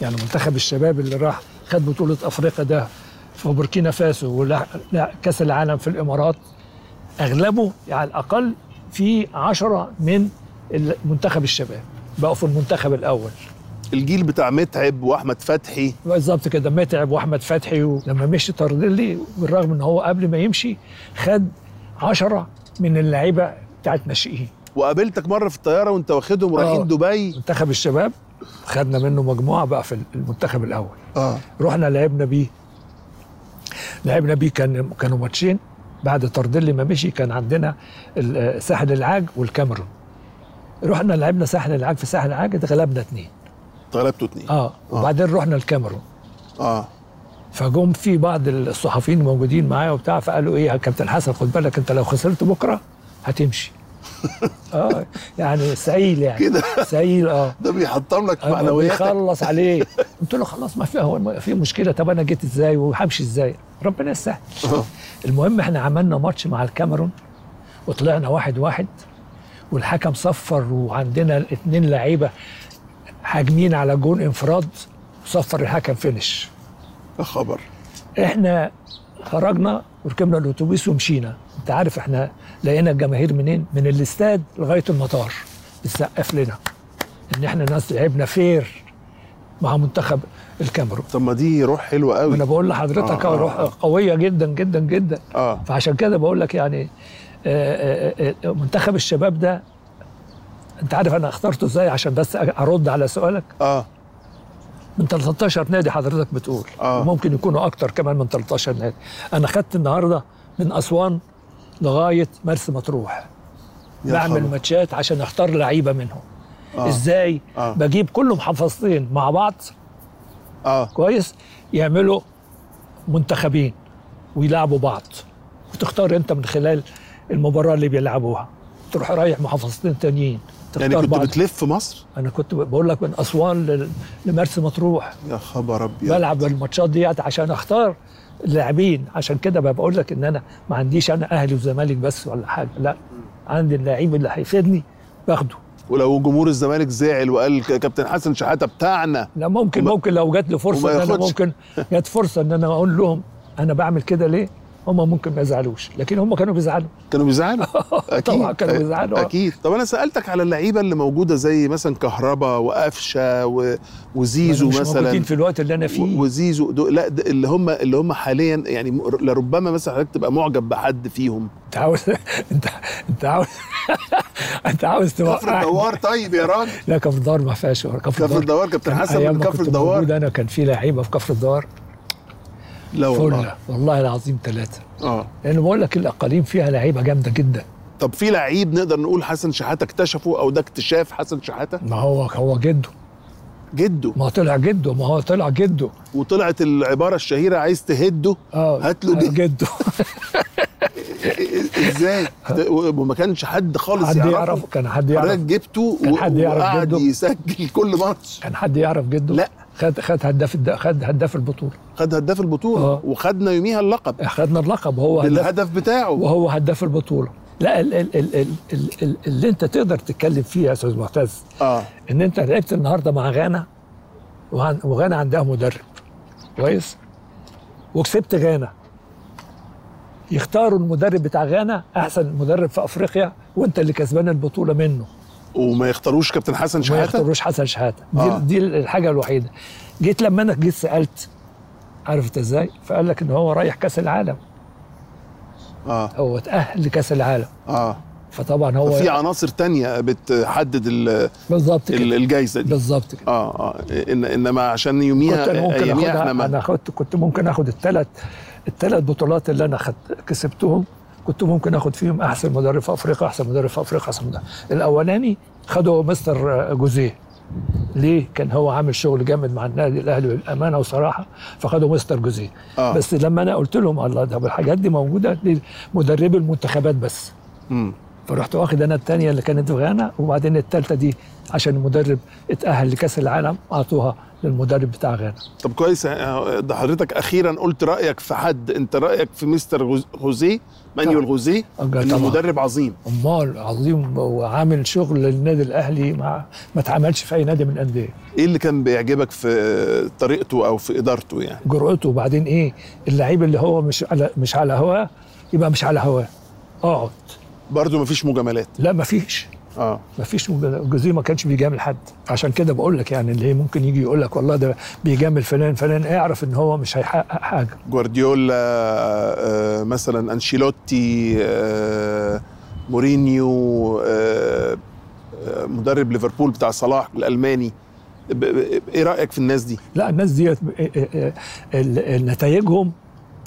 [SPEAKER 2] يعني منتخب الشباب اللي راح خد بطولة أفريقيا ده في بوركينا فاسو ولا لا كأس العالم في الإمارات أغلبه يعني على الأقل في عشرة من منتخب الشباب. بقوا في المنتخب الأول.
[SPEAKER 1] الجيل بتاع متعب وأحمد فتحي.
[SPEAKER 2] بالظبط كده متعب وأحمد فتحي ولما مشي طردلي بالرغم إن هو قبل ما يمشي خد عشرة من اللعيبة بتاعت ناشئين.
[SPEAKER 1] وقابلتك مرة في الطيارة وأنت واخدهم رايحين
[SPEAKER 2] آه.
[SPEAKER 1] دبي؟
[SPEAKER 2] منتخب الشباب خدنا منه مجموعة بقى في المنتخب الأول.
[SPEAKER 1] آه.
[SPEAKER 2] رحنا لعبنا بيه لعبنا بيه كان كانوا ماتشين. بعد طردلي ما مشي كان عندنا ساحل العاج والكاميرون. رحنا لعبنا ساحل العاج في ساحل العاج اتغلبنا اتنين.
[SPEAKER 1] غلبته اتنين.
[SPEAKER 2] آه. وبعدين رحنا الكاميرون.
[SPEAKER 1] آه.
[SPEAKER 2] فجم في بعض الصحفيين موجودين معايا وبتاع فقالوا إيه يا كابتن حسن خد بالك أنت لو خسرت بكرة هتمشي. آه يعني سعيل يعني.
[SPEAKER 1] كده.
[SPEAKER 2] سعيل آه.
[SPEAKER 1] ده بيحطم لك
[SPEAKER 2] آه،
[SPEAKER 1] معنوياتك.
[SPEAKER 2] بيخلص عليه. قلت له خلاص ما في هو في مشكلة. طب أنا جيت إزاي وهمشي إزاي؟ ربنا يسهل. المهم إحنا عملنا ماتش مع الكاميرون وطلعنا واحد واحد والحكم صفر وعندنا اتنين لعيبة هاجمين على جون انفراد صفر الحكم finish.
[SPEAKER 1] يا خبر.
[SPEAKER 2] إحنا خرجنا وركبنا الأتوبيس ومشينا. أنت عارف إحنا لقينا الجماهير منين؟ من الاستاد لغاية المطار. بتسقف لنا. إن إحنا ناس لعبنا fair مع منتخب الكاميرون.
[SPEAKER 1] طب ما دي روح حلوة قوي.
[SPEAKER 2] أنا بقول لحضرتك
[SPEAKER 1] آه، آه،
[SPEAKER 2] روح
[SPEAKER 1] آه.
[SPEAKER 2] قوية جدا جدا جدا.
[SPEAKER 1] آه.
[SPEAKER 2] فعشان كده بقول لك يعني آه، آه، آه، منتخب الشباب ده أنت عارف أنا اخترته إزاي؟ عشان بس أرد على سؤالك.
[SPEAKER 1] آه.
[SPEAKER 2] من 13 نادي حضرتك بتقول.
[SPEAKER 1] آه.
[SPEAKER 2] ممكن يكونوا أكتر كمان من 13 نادي. أنا خدت النهارده من أسوان لغاية مرسى مطروح. بعمل. ماتشات عشان أختار لعيبة منهم.
[SPEAKER 1] آه.
[SPEAKER 2] إزاي؟
[SPEAKER 1] آه.
[SPEAKER 2] بجيب كل محافظتين مع بعض.
[SPEAKER 1] آه.
[SPEAKER 2] كويس؟ يعملوا منتخبين ويلعبوا بعض. وتختار أنت من خلال المباراة اللي بيلعبوها. تروح رايح محافظتين تانيين.
[SPEAKER 1] يعني كنت
[SPEAKER 2] بعض.
[SPEAKER 1] بتلف في مصر؟
[SPEAKER 2] أنا كنت بقول لك من أسوان لمرسى مطروح.
[SPEAKER 1] يا خبر أبيض.
[SPEAKER 2] بلعب الماتشات ديت عشان أختار اللاعبين. عشان كده بقى بقول لك إن أنا ما عنديش أنا أهلي وزمالك بس ولا حاجة. لا عندي اللعيب اللي هيفيدني باخده.
[SPEAKER 1] ولو جمهور الزمالك زعل وقال كابتن حسن شحاتة بتاعنا.
[SPEAKER 2] لا ممكن
[SPEAKER 1] وما-
[SPEAKER 2] ممكن لو جات لي فرصة إن
[SPEAKER 1] أنا.
[SPEAKER 2] ممكن جات فرصة إن أنا أقول لهم أنا بعمل كده ليه؟ هم ممكن ما يزعلوش لكن هم كانوا بيزعلوا.
[SPEAKER 1] كانوا بيزعلوا؟ أكيد
[SPEAKER 2] طبعا كانوا بيزعلوا.
[SPEAKER 1] أكيد. طب أنا سألتك على اللعيبة اللي موجودة زي مثلا كهربا وقفشة و... وزيزو
[SPEAKER 2] مش
[SPEAKER 1] مثلا.
[SPEAKER 2] موجودين في الوقت اللي
[SPEAKER 1] أنا
[SPEAKER 2] فيه.
[SPEAKER 1] وزيزو دول لا ده اللي هم اللي هم حاليا يعني لربما مثلا حضرتك تبقى معجب بحد فيهم.
[SPEAKER 2] أنت عاوز أنت أنت عاوز أنت عاوز
[SPEAKER 1] كفر
[SPEAKER 2] توقعني.
[SPEAKER 1] الدوار طيب يا راجل.
[SPEAKER 2] لا كفر الدوار ما فيهاش كفر
[SPEAKER 1] كفر الدوار. كابتن حسن من كفر الدوار.
[SPEAKER 2] أنا كان في لعيبة في كفر الدوار.
[SPEAKER 1] لا والله.
[SPEAKER 2] فله والله العظيم ثلاثة.
[SPEAKER 1] آه.
[SPEAKER 2] لأن بقول لك الأقاليم فيها لعيبة جامدة جدا.
[SPEAKER 1] طب في لعيب نقدر نقول حسن شحاتة اكتشفه أو ده اكتشاف حسن شحاتة؟
[SPEAKER 2] ما هو هو جده.
[SPEAKER 1] جده.
[SPEAKER 2] ما هو طلع جده ما هو طلع جده.
[SPEAKER 1] وطلعت العبارة الشهيرة عايز تهده؟
[SPEAKER 2] آه.
[SPEAKER 1] هات له دي.
[SPEAKER 2] جده.
[SPEAKER 1] إزاي ده- وما كانش حد خالص
[SPEAKER 2] حد
[SPEAKER 1] يعرفه.
[SPEAKER 2] يعرف كان حد
[SPEAKER 1] حضرتك
[SPEAKER 2] يعرف
[SPEAKER 1] جبته
[SPEAKER 2] حد يعرف
[SPEAKER 1] وقعد؟ يسجل كل ماتش.
[SPEAKER 2] كان حد يعرف جده؟
[SPEAKER 1] لا.
[SPEAKER 2] خد خد هداف. خد هداف البطولة.
[SPEAKER 1] خد هداف البطولة.
[SPEAKER 2] آه.
[SPEAKER 1] وخدنا يوميها اللقب.
[SPEAKER 2] خدنا اللقب. وهو هداف
[SPEAKER 1] بالهدف بتاعه.
[SPEAKER 2] وهو هداف البطولة. لا ال ال ال ال ال ال اللي انت تقدر تتكلم فيه يا أستاذ معتز
[SPEAKER 1] آه.
[SPEAKER 2] إن انت لعبت النهارده مع غانا وغانا عندها مدرب. كويس؟ وكسبت غانا. يختاروا المدرب بتاع غانا أحسن مدرب في أفريقيا وأنت اللي كسبان البطولة منه.
[SPEAKER 1] وما يختاروش كابتن حسن
[SPEAKER 2] ما
[SPEAKER 1] شحاتة؟
[SPEAKER 2] يختاروش حسن شحاتة. دي,
[SPEAKER 1] آه.
[SPEAKER 2] دي الحاجة الوحيدة. جيت لما أنا جيت سألت عارف انت إزاي؟ فقال لك إن هو رايح كأس العالم.
[SPEAKER 1] آه.
[SPEAKER 2] هو اتاهل لكأس العالم.
[SPEAKER 1] آه.
[SPEAKER 2] فطبعا هو
[SPEAKER 1] في عناصر تانية بتحدد ال-
[SPEAKER 2] بالظبط
[SPEAKER 1] الجايزة دي.
[SPEAKER 2] بالظبط كده.
[SPEAKER 1] آه آه. إن إنما عشان
[SPEAKER 2] كنت
[SPEAKER 1] يوميها
[SPEAKER 2] أنا ممكن آخدها.
[SPEAKER 1] إحنا ما
[SPEAKER 2] أنا اخدت كنت ممكن آخد الثلاث الثلاث بطولات اللي أنا خد كسبتهم. كنت ممكن آخد فيهم أحسن مدرب في أفريقيا أحسن مدرب في أفريقيا أحسن مدرب. الأولاني خده مستر جوزيه. ليه؟ كان هو عامل شغل جامد مع النادي الأهلي بالامانه وصراحة فخدوا مستر جوزيه.
[SPEAKER 1] آه.
[SPEAKER 2] بس لما أنا قلت لهم الله ده الحاجات دي موجودة لمدربي المنتخبات بس.
[SPEAKER 1] مم.
[SPEAKER 2] فرحت واخد أنا الثانية اللي كانت في غانا وبعدين الثالثة دي عشان المدرب اتأهل لكأس العالم أعطوها للمدرب بتاع غانا.
[SPEAKER 1] طب كويس آه، ده حضرتك أخيرا قلت رأيك في حد أنت رأيك في مستر غوز- غوزيه مانويل
[SPEAKER 2] طبعا.
[SPEAKER 1] غوزيه
[SPEAKER 2] آه، إنه.
[SPEAKER 1] مدرب عظيم.
[SPEAKER 2] أمال عظيم وعامل شغل للنادي الأهلي ما ما اتعملش في أي نادي من الأندية.
[SPEAKER 1] إيه اللي كان بيعجبك في طريقته أو في إدارته يعني؟
[SPEAKER 2] جرأته وبعدين إيه اللعيب اللي هو مش على مش على هواه يبقى مش على هواه. اقعد
[SPEAKER 1] برضه مفيش مجاملات.
[SPEAKER 2] لا ما فيش
[SPEAKER 1] آه.
[SPEAKER 2] ما فيش جوزيه ما كانش بيجامل حد. عشان كده بقول لك يعني اللي ممكن يجي يقول لك والله ده بيجامل فلان فلان. اعرف إن هو مش هيحقق حاجة.
[SPEAKER 1] جوارديولا آه، مثلا أنشيلوتي آه، مورينيو آه، آه، مدرب ليفربول بتاع صلاح الألماني. إيه رأيك في الناس دي؟
[SPEAKER 2] لا الناس ديت نتائجهم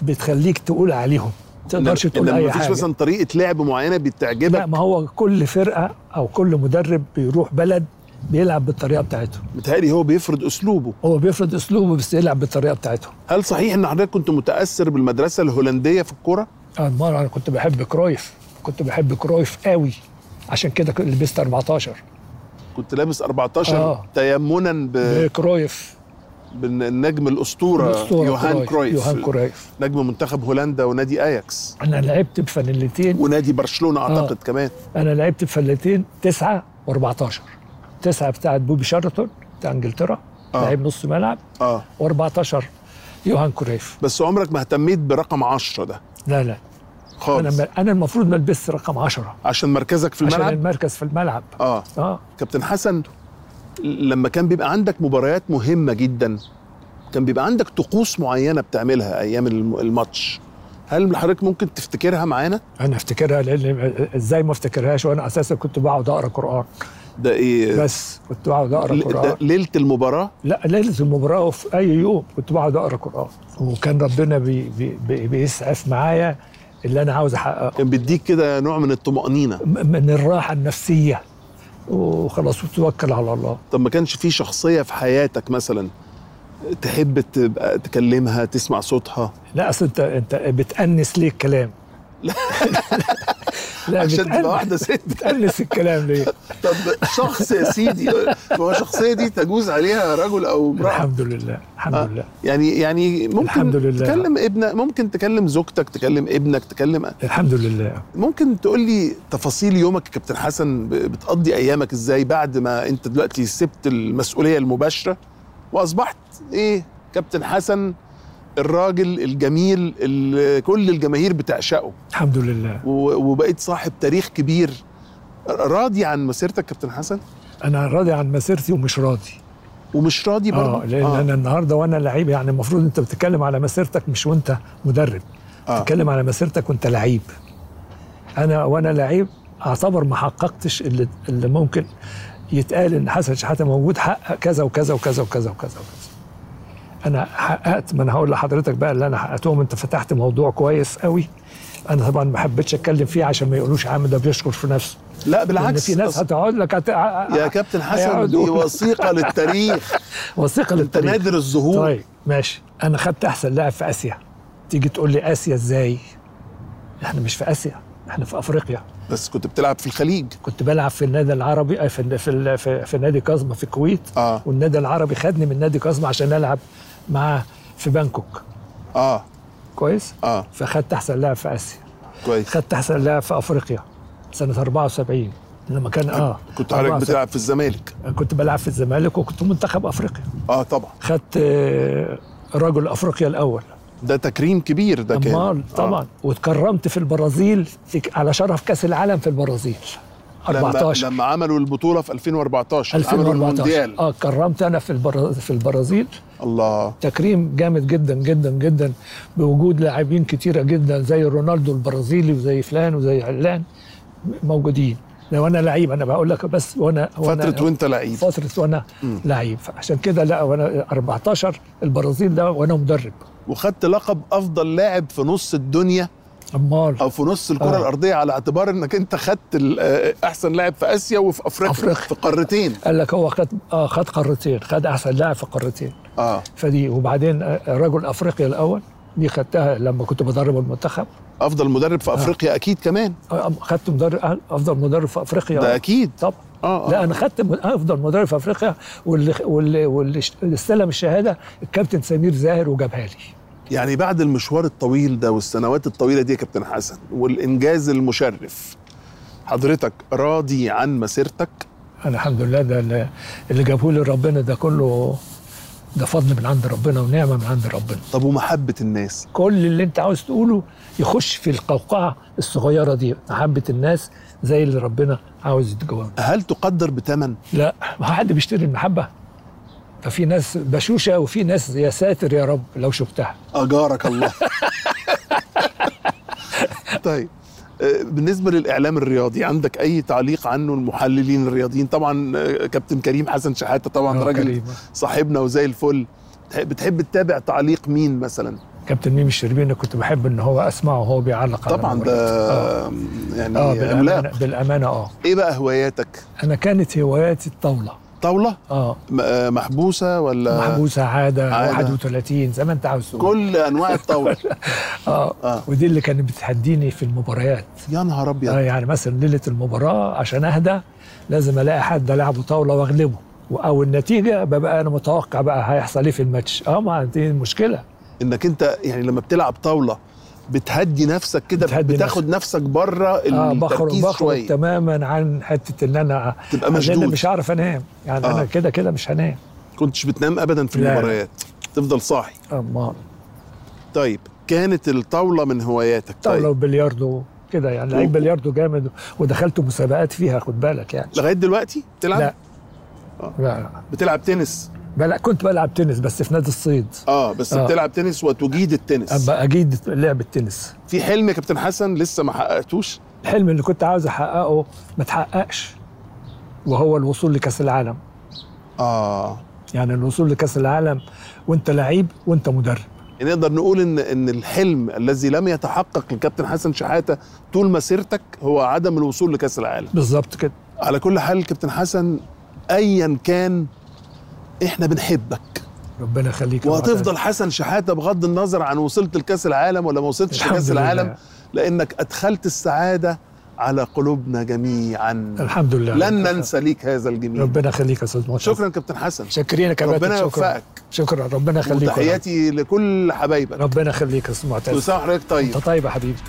[SPEAKER 2] بتخليك تقول عليهم. تقدرش تقول أي
[SPEAKER 1] مفيش
[SPEAKER 2] حاجة.
[SPEAKER 1] مثلا طريقة لعب معينة
[SPEAKER 2] لا
[SPEAKER 1] بتعجبك
[SPEAKER 2] ما هو كل فرقة أو كل مدرب بيروح بلد بيلعب بالطريقة بتاعته
[SPEAKER 1] متهيألي هو بيفرض أسلوبه.
[SPEAKER 2] هو بيفرض أسلوبه بس يلعب بالطريقة بتاعته
[SPEAKER 1] هل صحيح إن حضرتك كنت متأثر بالمدرسة الهولندية في الكورة؟
[SPEAKER 2] أنا مرة أنا كنت بحب كرويف. كنت بحب كرويف قوي. عشان كده لبست 14
[SPEAKER 1] كنت لابس 14
[SPEAKER 2] آه.
[SPEAKER 1] تيمنا ب...
[SPEAKER 2] بكرويف.
[SPEAKER 1] بالنجم الأسطورة,
[SPEAKER 2] الأسطورة
[SPEAKER 1] يوهان كرويف.
[SPEAKER 2] يوهان كرويف.
[SPEAKER 1] نجم منتخب هولندا ونادي آياكس.
[SPEAKER 2] أنا لعبت بفانيلتين
[SPEAKER 1] ونادي برشلونة أعتقد
[SPEAKER 2] آه.
[SPEAKER 1] كمان.
[SPEAKER 2] أنا لعبت بفانيلتين 9 و14 تسعة بتاعت بوبي شارلتون بتاع إنجلترا
[SPEAKER 1] آه.
[SPEAKER 2] لعيب نص ملعب.
[SPEAKER 1] آه.
[SPEAKER 2] و14 يوهان كرويف.
[SPEAKER 1] بس عمرك ما اهتميت برقم 10 ده.
[SPEAKER 2] لا لا.
[SPEAKER 1] خالص.
[SPEAKER 2] أنا أنا المفروض ما البس رقم 10
[SPEAKER 1] عشان مركزك في
[SPEAKER 2] عشان
[SPEAKER 1] الملعب
[SPEAKER 2] المركز في الملعب.
[SPEAKER 1] آه.
[SPEAKER 2] آه.
[SPEAKER 1] كابتن حسن لما كان بيبقى عندك مباريات مهمة جدا كان بيبقى عندك طقوس معينة بتعملها أيام الم- الماتش هل حضرتك ممكن تفتكرها معانا؟
[SPEAKER 2] أنا أفتكرها لأن إزاي ما أفتكرهاش؟ وأنا أساسا كنت بقعد أقرأ قرآن.
[SPEAKER 1] ده إيه؟
[SPEAKER 2] بس كنت بقعد أقرأ
[SPEAKER 1] ل- قرآن. ليلة المباراة؟
[SPEAKER 2] لا ليلة المباراة وفي أي يوم كنت بقعد أقرأ قرآن. وكان ربنا بي بي بي بيسعف معايا اللي أنا عاوز أحققه.
[SPEAKER 1] كان بيديك كده نوع من
[SPEAKER 2] الطمأنينة. من الراحة النفسية. وخلاص وتوكل على الله.
[SPEAKER 1] طب ما كانش في شخصية في حياتك مثلا تحب تبقى تكلمها تسمع صوتها؟
[SPEAKER 2] لا أصل أنت أنت بتأنس ليه الكلام؟ لا
[SPEAKER 1] عشان تبقى واحدة ست.
[SPEAKER 2] بتأنس الكلام ليه
[SPEAKER 1] طب شخص يا سيدي هو الشخصيه دي تجوز عليها رجل أو امرأة؟
[SPEAKER 2] الحمد لله الحمد
[SPEAKER 1] آه.
[SPEAKER 2] لله.
[SPEAKER 1] يعني يعني ممكن
[SPEAKER 2] الحمد لله.
[SPEAKER 1] تكلم ابنك ممكن تكلم زوجتك تكلم ابنك تكلم
[SPEAKER 2] الحمد لله.
[SPEAKER 1] ممكن تقول لي تفاصيل يومك يا كابتن حسن بتقضي أيامك إزاي بعد ما أنت دلوقتي سبت المسؤولية المباشرة؟ وأصبحت إيه كابتن حسن؟ الراجل الجميل اللي كل الجماهير بتعشقه.
[SPEAKER 2] الحمد لله.
[SPEAKER 1] وبقيت صاحب تاريخ كبير. راضي عن مسيرتك كابتن حسن؟
[SPEAKER 2] أنا راضي عن مسيرتي ومش راضي.
[SPEAKER 1] ومش راضي برضه؟
[SPEAKER 2] آه لأن آه. أنا النهارده وأنا لعيب يعني المفروض أنت بتتكلم على مسيرتك مش وأنت مدرب.
[SPEAKER 1] آه.
[SPEAKER 2] بتتكلم على مسيرتك وأنت لعيب. أنا وأنا لعيب أعتبر ما حققتش اللي, اللي ممكن يتقال إن حسن شحاتة موجود حقق كذا وكذا وكذا وكذا وكذا وكذا. أنا حققت ما أنا هقول لحضرتك بقى اللي أنا حققتهم. أنت فتحت موضوع كويس قوي. أنا طبعا ما حبيتش أتكلم فيه عشان ما يقولوش عم ده بيشكر في نفسه.
[SPEAKER 1] لا بالعكس
[SPEAKER 2] في ناس هتقعد لك هت...
[SPEAKER 1] يا كابتن حسن دي وثيقة للتاريخ. وثيقة
[SPEAKER 2] للتاريخ.
[SPEAKER 1] نادر الظهور.
[SPEAKER 2] طيب ماشي. أنا خدت أحسن لاعب في آسيا. تيجي تقول لي آسيا إزاي؟ إحنا مش في آسيا إحنا في أفريقيا.
[SPEAKER 1] بس كنت بتلعب في الخليج.
[SPEAKER 2] كنت بلعب في النادي العربي آه، في في في, في نادي كازما في الكويت.
[SPEAKER 1] آه.
[SPEAKER 2] والنادي العربي خدني من نادي كازما عشان ألعب. معاه في بانكوك.
[SPEAKER 1] آه.
[SPEAKER 2] كويس؟
[SPEAKER 1] آه.
[SPEAKER 2] فخدت أحسن لاعب في آسيا.
[SPEAKER 1] كويس.
[SPEAKER 2] خدت أحسن لاعب في أفريقيا سنة 74 لما كان آه.
[SPEAKER 1] كنت حضرتك
[SPEAKER 2] 74.
[SPEAKER 1] بتلعب في الزمالك.
[SPEAKER 2] كنت بلعب في الزمالك وكنت منتخب أفريقيا.
[SPEAKER 1] آه طبعا.
[SPEAKER 2] خدت آه، رجل أفريقيا الأول.
[SPEAKER 1] ده تكريم كبير ده كان.
[SPEAKER 2] طبعا. واتكرمت في البرازيل على شرف كأس العالم في البرازيل.
[SPEAKER 1] آه. لما
[SPEAKER 2] 14
[SPEAKER 1] لما عملوا البطولة في 2014 عملوا
[SPEAKER 2] 2014
[SPEAKER 1] المونديال.
[SPEAKER 2] آه كرمت أنا في. في البرازيل.
[SPEAKER 1] الله.
[SPEAKER 2] تكريم جامد جدا جدا جدا. بوجود لاعبين كتيرة جدا زي رونالدو البرازيلي وزي فلان وزي علان. موجودين. لو أنا لعيب أنا بقول لك بس وأنا وأنا
[SPEAKER 1] فترة وأنت لعيب.
[SPEAKER 2] فترة
[SPEAKER 1] وأنا.
[SPEAKER 2] لعيب. عشان كده لا وأنا 14 البرازيل ده وأنا مدرب.
[SPEAKER 1] وخدت لقب أفضل لاعب في نص الدنيا
[SPEAKER 2] أمال.
[SPEAKER 1] أو في نص الكرة
[SPEAKER 2] آه.
[SPEAKER 1] الأرضية على اعتبار إنك أنت خدت آه، أحسن لاعب في آسيا وفي أفريقيا,
[SPEAKER 2] أفريقيا.
[SPEAKER 1] في قارتين.
[SPEAKER 2] قال لك هو خد آه خد قارتين خد أحسن لاعب في قارتين.
[SPEAKER 1] آه.
[SPEAKER 2] فدي وبعدين آه، رجل أفريقيا الأول دي خدتها لما كنت بدرب المنتخب.
[SPEAKER 1] أفضل مدرب في أفريقيا أكيد كمان.
[SPEAKER 2] آه، خدت مدرب أفضل مدرب في أفريقيا.
[SPEAKER 1] ده أكيد.
[SPEAKER 2] طبعا
[SPEAKER 1] آه آه.
[SPEAKER 2] لا أنا خدت أفضل مدرب في أفريقيا واللي واللي, واللي استلم الشهادة الكابتن سمير زاهر وجابها لي.
[SPEAKER 1] يعني بعد المشوار الطويل ده والسنوات الطويلة دي يا كابتن حسن والإنجاز المشرف حضرتك راضي عن مسيرتك؟
[SPEAKER 2] أنا الحمد لله ده اللي- جابه لي ربنا ده كله ده فضل من عند ربنا ونعمة من عند ربنا.
[SPEAKER 1] طب ومحبة الناس؟
[SPEAKER 2] كل اللي أنت عاوز تقوله يخش في القوقعة الصغيرة دي. محبة الناس زي اللي ربنا عاوز يتجاوب
[SPEAKER 1] هل تقدر بثمن
[SPEAKER 2] لا ما حد بيشتري المحبة. ففي ناس بشوشة وفي ناس يا ساتر يا رب لو شفتها.
[SPEAKER 1] أجارك الله. طيب آه، بالنسبة للإعلام الرياضي عندك أي تعليق عنه المحللين الرياضيين؟ طبعا آه، كابتن كريم حسن شحاتة طبعا
[SPEAKER 2] آه،
[SPEAKER 1] راجل. صاحبنا وزي الفل. بتحب- تتابع تعليق مين مثلا؟
[SPEAKER 2] كابتن ميمي الشربيني كنت بحب إن هو أسمعه وهو بيعلق على
[SPEAKER 1] طبعا. ده
[SPEAKER 2] آه,
[SPEAKER 1] يعني
[SPEAKER 2] آه بالامانه
[SPEAKER 1] عملاق
[SPEAKER 2] بالأمانة آه.
[SPEAKER 1] إيه بقى هواياتك؟
[SPEAKER 2] أنا كانت هواياتي
[SPEAKER 1] الطاولة.
[SPEAKER 2] طاولة؟
[SPEAKER 1] آه. آه، محبوسة ولا؟
[SPEAKER 2] محبوسة عادة,
[SPEAKER 1] عادة.
[SPEAKER 2] 31 زي ما انت عاوز تقول.
[SPEAKER 1] كل أنواع الطاولة.
[SPEAKER 2] آه,
[SPEAKER 1] آه.
[SPEAKER 2] ودي اللي كانت بتهديني في المباريات.
[SPEAKER 1] يا نهار أبيض.
[SPEAKER 2] آه يعني مثلا ليلة المباراة عشان أهدى لازم ألاقي حد لعبه طاولة وأغلبه. أو النتيجة ببقى أنا متوقع بقى هيحصل إيه في الماتش. آه ما دي المشكلة.
[SPEAKER 1] إنك أنت يعني لما بتلعب طاولة بتهدي نفسك كده
[SPEAKER 2] بتهدي
[SPEAKER 1] بتاخد نفسك بره
[SPEAKER 2] آه بخرج بخرج تماما عن حتة إن أنا
[SPEAKER 1] تبقى مشدود.
[SPEAKER 2] مش هعرف أنام. يعني
[SPEAKER 1] آه.
[SPEAKER 2] أنا كده كده مش هنام.
[SPEAKER 1] كنتش بتنام ابدا في
[SPEAKER 2] لا.
[SPEAKER 1] المباريات. تفضل صاحي.
[SPEAKER 2] أما.
[SPEAKER 1] طيب كانت الطاولة من هواياتك؟
[SPEAKER 2] طاولة
[SPEAKER 1] طيب
[SPEAKER 2] وبلياردو كده يعني. لعيب بلياردو جامد ودخلت مسابقات فيها خد بالك يعني.
[SPEAKER 1] لغاية دلوقتي بتلعب؟
[SPEAKER 2] لا.
[SPEAKER 1] آه.
[SPEAKER 2] لا.
[SPEAKER 1] بتلعب تنس؟
[SPEAKER 2] بلا كنت بلعب تنس بس في نادي الصيد.
[SPEAKER 1] آه بس
[SPEAKER 2] آه.
[SPEAKER 1] بتلعب تنس وتجيد التنس.
[SPEAKER 2] أجيد لعب التنس.
[SPEAKER 1] في حلم يا كابتن حسن لسه ما حققتوش؟
[SPEAKER 2] الحلم اللي كنت عاوز أحققه ما تحققش وهو الوصول لكأس العالم.
[SPEAKER 1] آه.
[SPEAKER 2] يعني الوصول لكأس العالم وأنت لعيب وأنت مدرب.
[SPEAKER 1] نقدر نقول ان إن الحلم الذي لم يتحقق للكابتن حسن شحاتة طول مسيرتك هو عدم الوصول لكأس العالم.
[SPEAKER 2] بالظبط كده.
[SPEAKER 1] على كل حال كابتن حسن ايا كان إحنا بنحبك.
[SPEAKER 2] ربنا يخليك.
[SPEAKER 1] وهتفضل حسن شحاته بغض النظر عن وصلت لكأس العالم ولا ما وصلتش
[SPEAKER 2] لكأس.
[SPEAKER 1] العالم لأنك أدخلت السعادة على قلوبنا جميعا.
[SPEAKER 2] الحمد لله.
[SPEAKER 1] لن ننسى ليك هذا الجميل.
[SPEAKER 2] ربنا يخليك يا أستاذ معتز.
[SPEAKER 1] شكرا كابتن حسن.
[SPEAKER 2] شاكرين يا كابتن
[SPEAKER 1] ربنا يوفقك.
[SPEAKER 2] شكرا. ربنا يخليك
[SPEAKER 1] وتحياتي لكل حبايبك.
[SPEAKER 2] ربنا يخليك يا أستاذ معتز.
[SPEAKER 1] كل سنه وحضرتك طيب.
[SPEAKER 2] أنت طيب يا حبيبي.